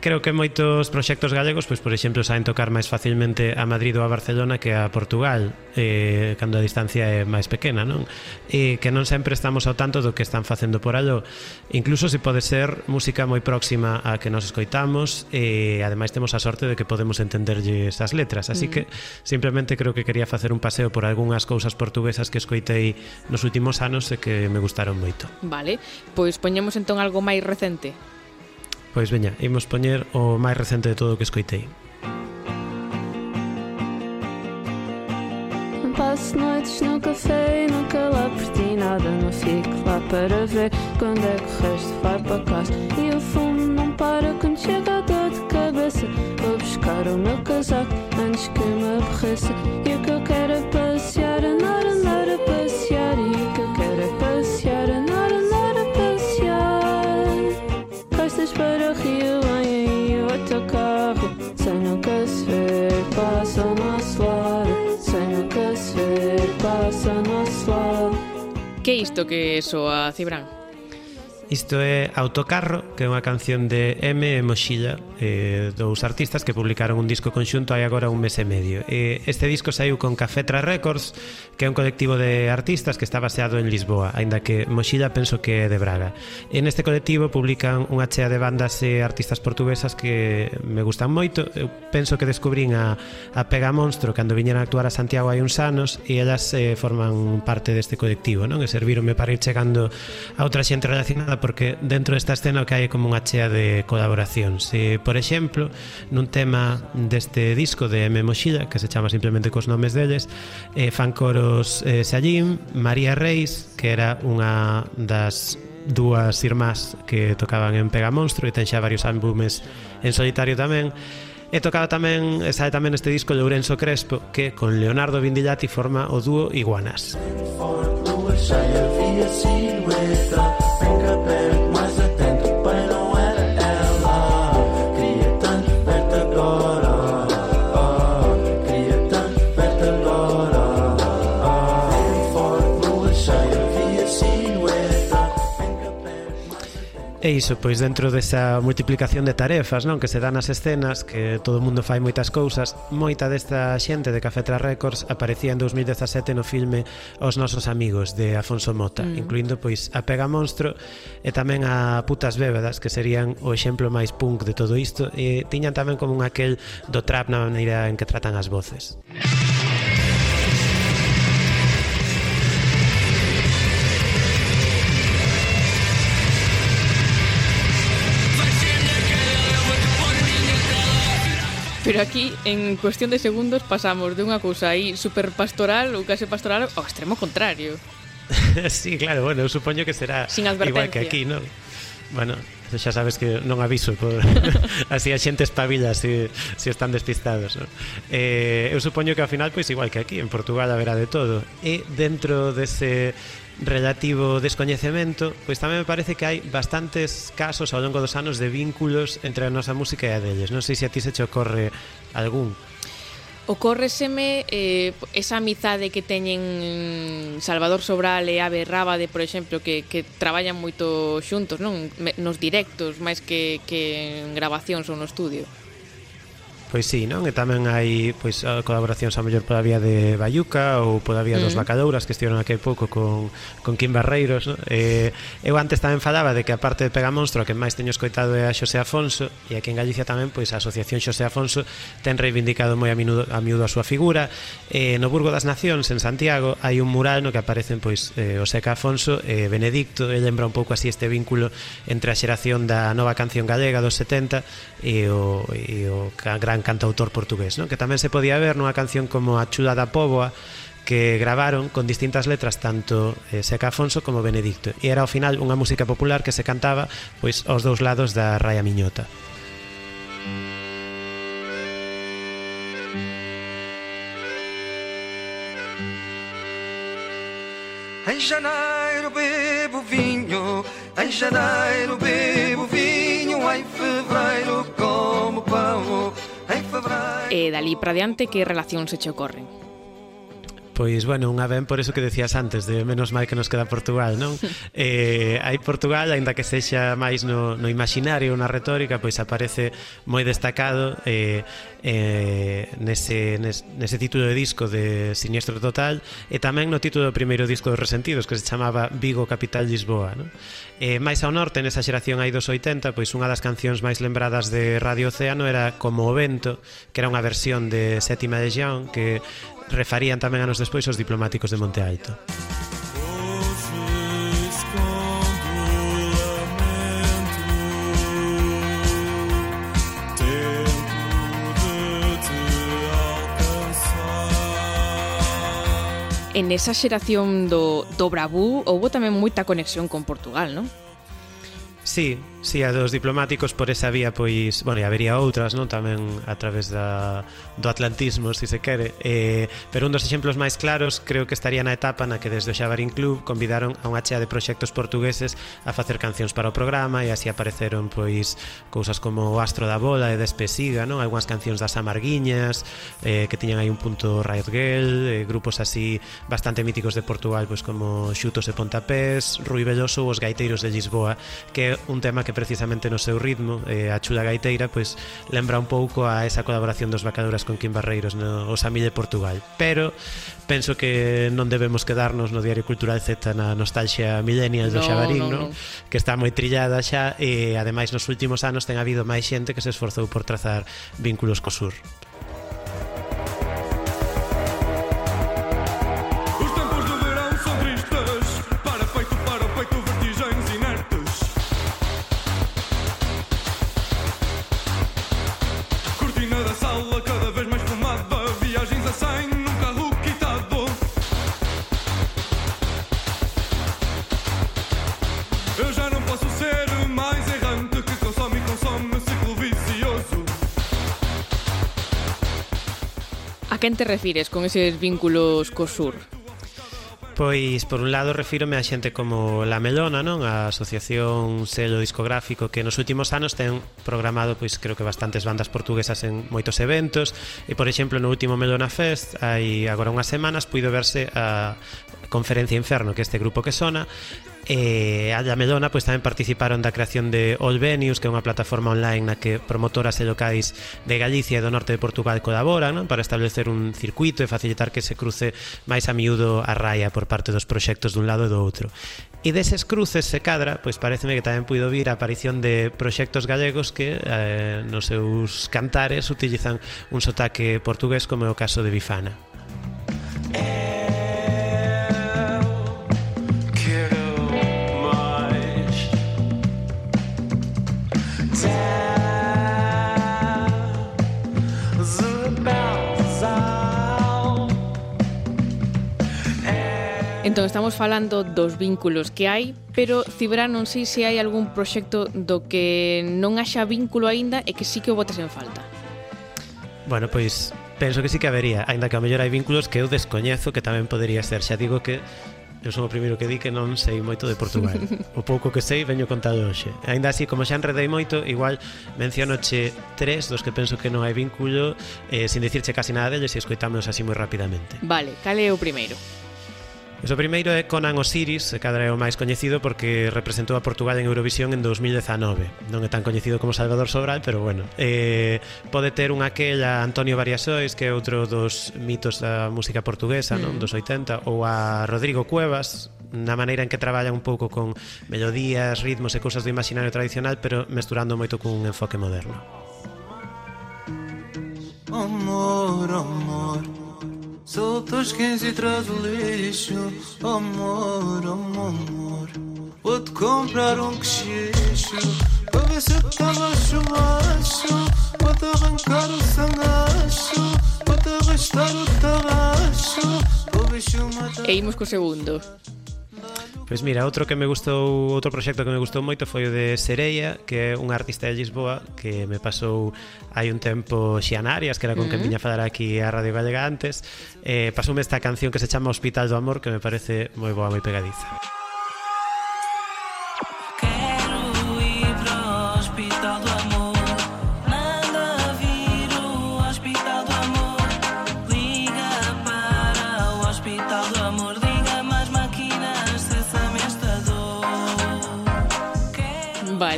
Speaker 17: creo que moitos proxectos galegos, pois por exemplo, saen tocar máis facilmente a Madrid ou a Barcelona que a Portugal, eh, cando a distancia é máis pequena, non? E que non sempre estamos ao tanto do que están facendo por allo. Incluso se pode ser música moi próxima a que nos escoitamos e ademais temos a sorte de que podemos entenderlle esas letras, así mm. que simplemente creo que quería facer un paseo por algunhas cousas portuguesas que escoitei nos últimos anos e que me gustaron moito.
Speaker 2: Vale, pois poñemos entón algo máis recente.
Speaker 17: Pois veña, imos poñer o máis recente de todo o que escoitei.
Speaker 18: Passo noites no café e nunca lá por ti nada. Não fico lá para ver quando é que o resto vai para casa. E o fumo não para quando chega a dor de cabeça. Vou buscar o meu casaco antes que me aborreça Que é
Speaker 2: isto que soa, Cibran?
Speaker 17: Isto é Autocarro, que é unha canción de M e Moxilla, eh, dous artistas que publicaron un disco conxunto hai agora un mes e medio. Eh, este disco saiu con Cafetra Records, que é un colectivo de artistas que está baseado en Lisboa, aínda que Moxilla penso que é de Braga. En este colectivo publican unha chea de bandas e artistas portuguesas que me gustan moito. Eu penso que descubrín a, a Pega Monstro cando viñeran a actuar a Santiago hai uns anos e elas eh, forman parte deste colectivo, non? E servironme para ir chegando a outra xente relacionada porque dentro desta escena o que hai como unha chea de colaboracións. E, por exemplo, nun tema deste disco de M. Moxida, que se chama simplemente cos nomes deles, eh, fan coros eh, Sallín, María Reis, que era unha das dúas irmás que tocaban en Pegamonstro e ten xa varios álbumes en solitario tamén, E tocaba tamén, sae tamén este disco de Lourenço Crespo que con Leonardo Vindillati forma o dúo Iguanas. E iso, pois dentro desa multiplicación de tarefas, non, que se dan as escenas, que todo o mundo fai moitas cousas, moita desta xente de Café Tras Records aparecía en 2017 no filme Os nosos amigos de Afonso Mota, mm. incluindo pois a Pega Monstro e tamén a Putas Bébedas, que serían o exemplo máis punk de todo isto, e tiñan tamén como un aquel do trap na maneira en que tratan as voces.
Speaker 2: Música Pero aquí, en cuestión de segundos, pasamos de unha cousa aí super pastoral ou case pastoral ao extremo contrario. (laughs)
Speaker 17: sí, claro, bueno, eu supoño que será
Speaker 2: Sin
Speaker 17: igual que aquí, non? Bueno, xa sabes que non aviso por... (laughs) así a xente espabila se si, si están despistados no? eh, eu supoño que ao final pois igual que aquí en Portugal haberá de todo e dentro dese relativo descoñecemento, pois tamén me parece que hai bastantes casos ao longo dos anos de vínculos entre a nosa música e a deles. Non sei se a ti se te ocorre algún.
Speaker 2: Ocórreseme eh, esa amizade que teñen Salvador Sobral e Ave Rábade, por exemplo, que, que traballan moito xuntos, non? Nos directos, máis que, que en grabacións ou no estudio.
Speaker 17: Pois sí, non? E tamén hai pois eh, colaboracións a mellor pola vía de Bayuca ou pola vía mm. dos Bacadouras que estiveron aquí pouco con, con Kim Barreiros, non? Eh, eu antes tamén falaba de que a parte de Pegamonstro que máis teño escoitado é a Xosé Afonso e aquí en Galicia tamén pois a Asociación Xosé Afonso ten reivindicado moi a miúdo a, miúdo a súa figura. Eh, no Burgo das Nacións en Santiago hai un mural no que aparecen pois eh, Oseca Afonso e eh, Benedicto, e lembra un pouco así este vínculo entre a xeración da nova canción galega dos 70 e o, e o gran cantautor portugués, ¿no? que tamén se podía ver nunha canción como A Chuda da Póboa que gravaron con distintas letras tanto eh, Seca Afonso como Benedicto e era ao final unha música popular que se cantaba pois aos dous lados da Raya Miñota.
Speaker 19: Em janeiro bebo vinho, em janeiro bebo vinho, em fevereiro como Eh,
Speaker 2: e dali para diante que relacións se che ocorren?
Speaker 17: Pois, bueno, unha ben por eso que decías antes de menos mal que nos queda Portugal, non? (laughs) Eh, hai Portugal, aínda que sexa máis no, no imaginario, na retórica, pois aparece moi destacado eh, eh, nese, nese título de disco de Siniestro Total e tamén no título do primeiro disco dos Resentidos que se chamaba Vigo Capital Lisboa, non? Eh, máis ao norte, nesa xeración aí dos 80, pois unha das cancións máis lembradas de Radio Océano era Como o Vento, que era unha versión de Sétima de Jean que refarían tamén anos despois os diplomáticos de Monte Alto.
Speaker 2: En esa xeración do, do Bravú houve tamén moita conexión con Portugal, non?
Speaker 17: Sí, Si, sí, a dos diplomáticos por esa vía pois, bueno, e habería outras, non, tamén a través da do atlantismo, se se quere. Eh, pero un dos exemplos máis claros creo que estaría na etapa na que desde o Xabarín Club convidaron a unha chea de proxectos portugueses a facer cancións para o programa e así apareceron pois cousas como O astro da bola e Despesiga, non? Algúnas cancións das Amarguiñas, eh, que tiñan aí un punto Riot Girl, eh, grupos así bastante míticos de Portugal, pois como Xutos e Pontapés, Rui Veloso ou Os gaiteiros de Lisboa, que é un tema que precisamente no seu ritmo eh, a chula gaiteira pois lembra un pouco a esa colaboración dos Bacaduras con Quim Barreiros no O de Portugal. Pero penso que non debemos quedarnos no Diario Cultural Z na nostalgia millennial do
Speaker 2: no,
Speaker 17: Xabarín
Speaker 2: no,
Speaker 17: no,
Speaker 2: no.
Speaker 17: que está moi trillada xa e ademais nos últimos anos ten habido máis xente que se esforzou por trazar vínculos co sur.
Speaker 2: quen te refires con eses vínculos co sur?
Speaker 17: Pois, por un lado, refírome a xente como La Melona, non? A asociación selo discográfico que nos últimos anos ten programado, pois, creo que bastantes bandas portuguesas en moitos eventos e, por exemplo, no último Melona Fest hai agora unhas semanas puido verse a Conferencia Inferno, que é este grupo que sona Eh, e a Melona pois tamén participaron da creación de All Venues, que é unha plataforma online na que promotoras e locais de Galicia e do norte de Portugal colaboran non? para establecer un circuito e facilitar que se cruce máis a miúdo a raia por parte dos proxectos dun lado e do outro. E deses cruces se cadra, pois pareceme que tamén puido vir a aparición de proxectos galegos que eh, nos seus cantares utilizan un sotaque portugués como é o caso de Bifana. Eh...
Speaker 2: Entón, estamos falando dos vínculos que hai, pero Cibra non sei se hai algún proxecto do que non haxa vínculo aínda e que sí que o botas en falta.
Speaker 17: Bueno, pois penso que sí que habería, aínda que a mellor hai vínculos que eu descoñezo que tamén podería ser. Xa digo que eu son o primeiro que di que non sei moito de Portugal. (laughs) O pouco que sei veño contado hoxe. Aínda así, como xa enredei moito, igual menciono che tres dos que penso que non hai vínculo, eh, sin dicirche casi nada deles e escoitámonos así moi rapidamente.
Speaker 2: Vale, cale o primeiro?
Speaker 17: Pois o primeiro é Conan Osiris, que cadra é o máis coñecido porque representou a Portugal en Eurovisión en 2019. Non é tan coñecido como Salvador Sobral, pero bueno. Eh, pode ter un aquel a Antonio Variasois, que é outro dos mitos da música portuguesa,
Speaker 2: mm.
Speaker 17: non, dos 80, ou a Rodrigo Cuevas, na maneira en que traballa un pouco con melodías, ritmos e cousas do imaginario tradicional, pero mesturando moito cun enfoque moderno.
Speaker 20: Amor, amor Os 15 e traz o lixo. Amor, amor, amor. Vou-te comprar um queixo. Para ver se eu te macho, macho Vou-te arrancar o sangacho Vou-te arrastar o tarracho O bicho mata
Speaker 2: E imos co segundo.
Speaker 17: Pois mira, outro que me gustou, outro proxecto que me gustou moito foi o de Sereia, que é unha artista de Lisboa que me pasou hai un tempo Xianarias, que era con uh
Speaker 2: -huh.
Speaker 17: quen viña falar aquí a Radio Gallega antes, eh, pasoume esta canción que se chama Hospital do Amor, que me parece moi boa, moi pegadiza.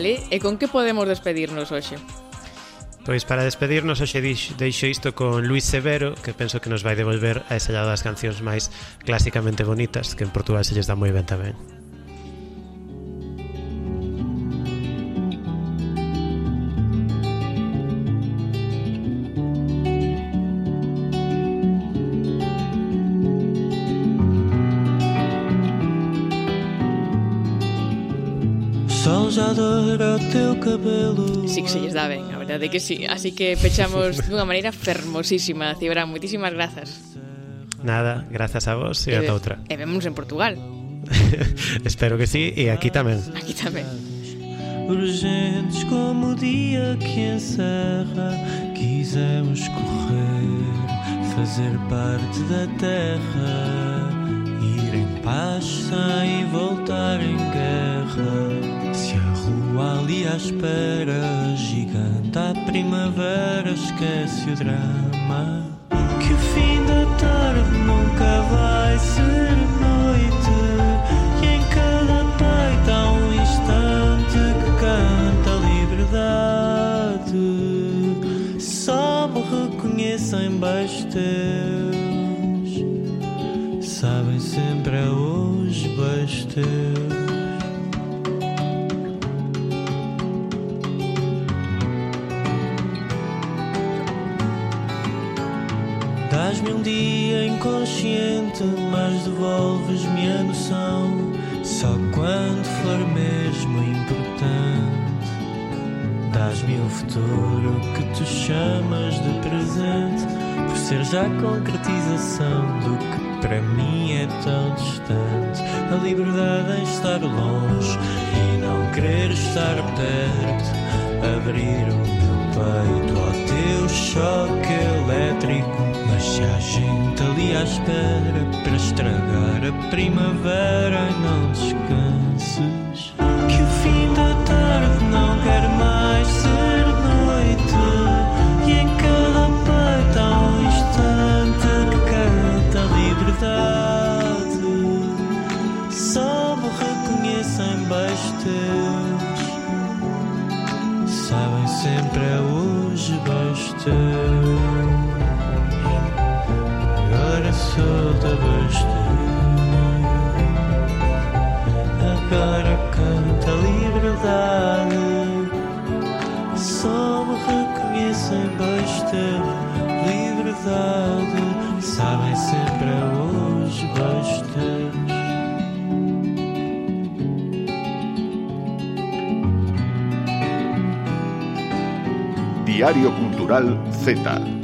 Speaker 2: Meli, e con que podemos despedirnos hoxe?
Speaker 17: Pois para despedirnos hoxe deixo isto con Luis Severo Que penso que nos vai devolver a ese lado das cancións máis clásicamente bonitas Que en Portugal se lles dá moi ben tamén
Speaker 20: era teu cabelo.
Speaker 2: Si sí, que se lles dá ben, a verdade que sí. Así que pechamos (laughs) dunha maneira fermosísima. Cibra, moitísimas grazas.
Speaker 17: Nada, grazas a vos e, e ata outra.
Speaker 2: E vemos en Portugal. (laughs)
Speaker 17: Espero que sí, e aquí tamén.
Speaker 2: Aquí tamén.
Speaker 20: Urgentes como o dia que encerra Quisemos correr Fazer parte da terra. À espera, gigante à primavera, esquece o drama. Que o fim da tarde nunca vai ser noite. E em cada peito há um instante que canta a liberdade. Só me reconhecem beijos teus. Sabem sempre a hoje teus. Devolves-me a noção. Só quando for mesmo importante, dás-me o futuro que tu chamas de presente, por ser já concretização do que para mim é tão distante. A liberdade em estar longe e não querer estar perto. Abrir o meu peito ao teu choque elétrico. Se há gente ali à espera para estragar a primavera, não descanses. Liberdade. Só me reconhecem teus. Liberdade. Sabem sempre é hoje beijos teus.
Speaker 1: Diario Cultural Z.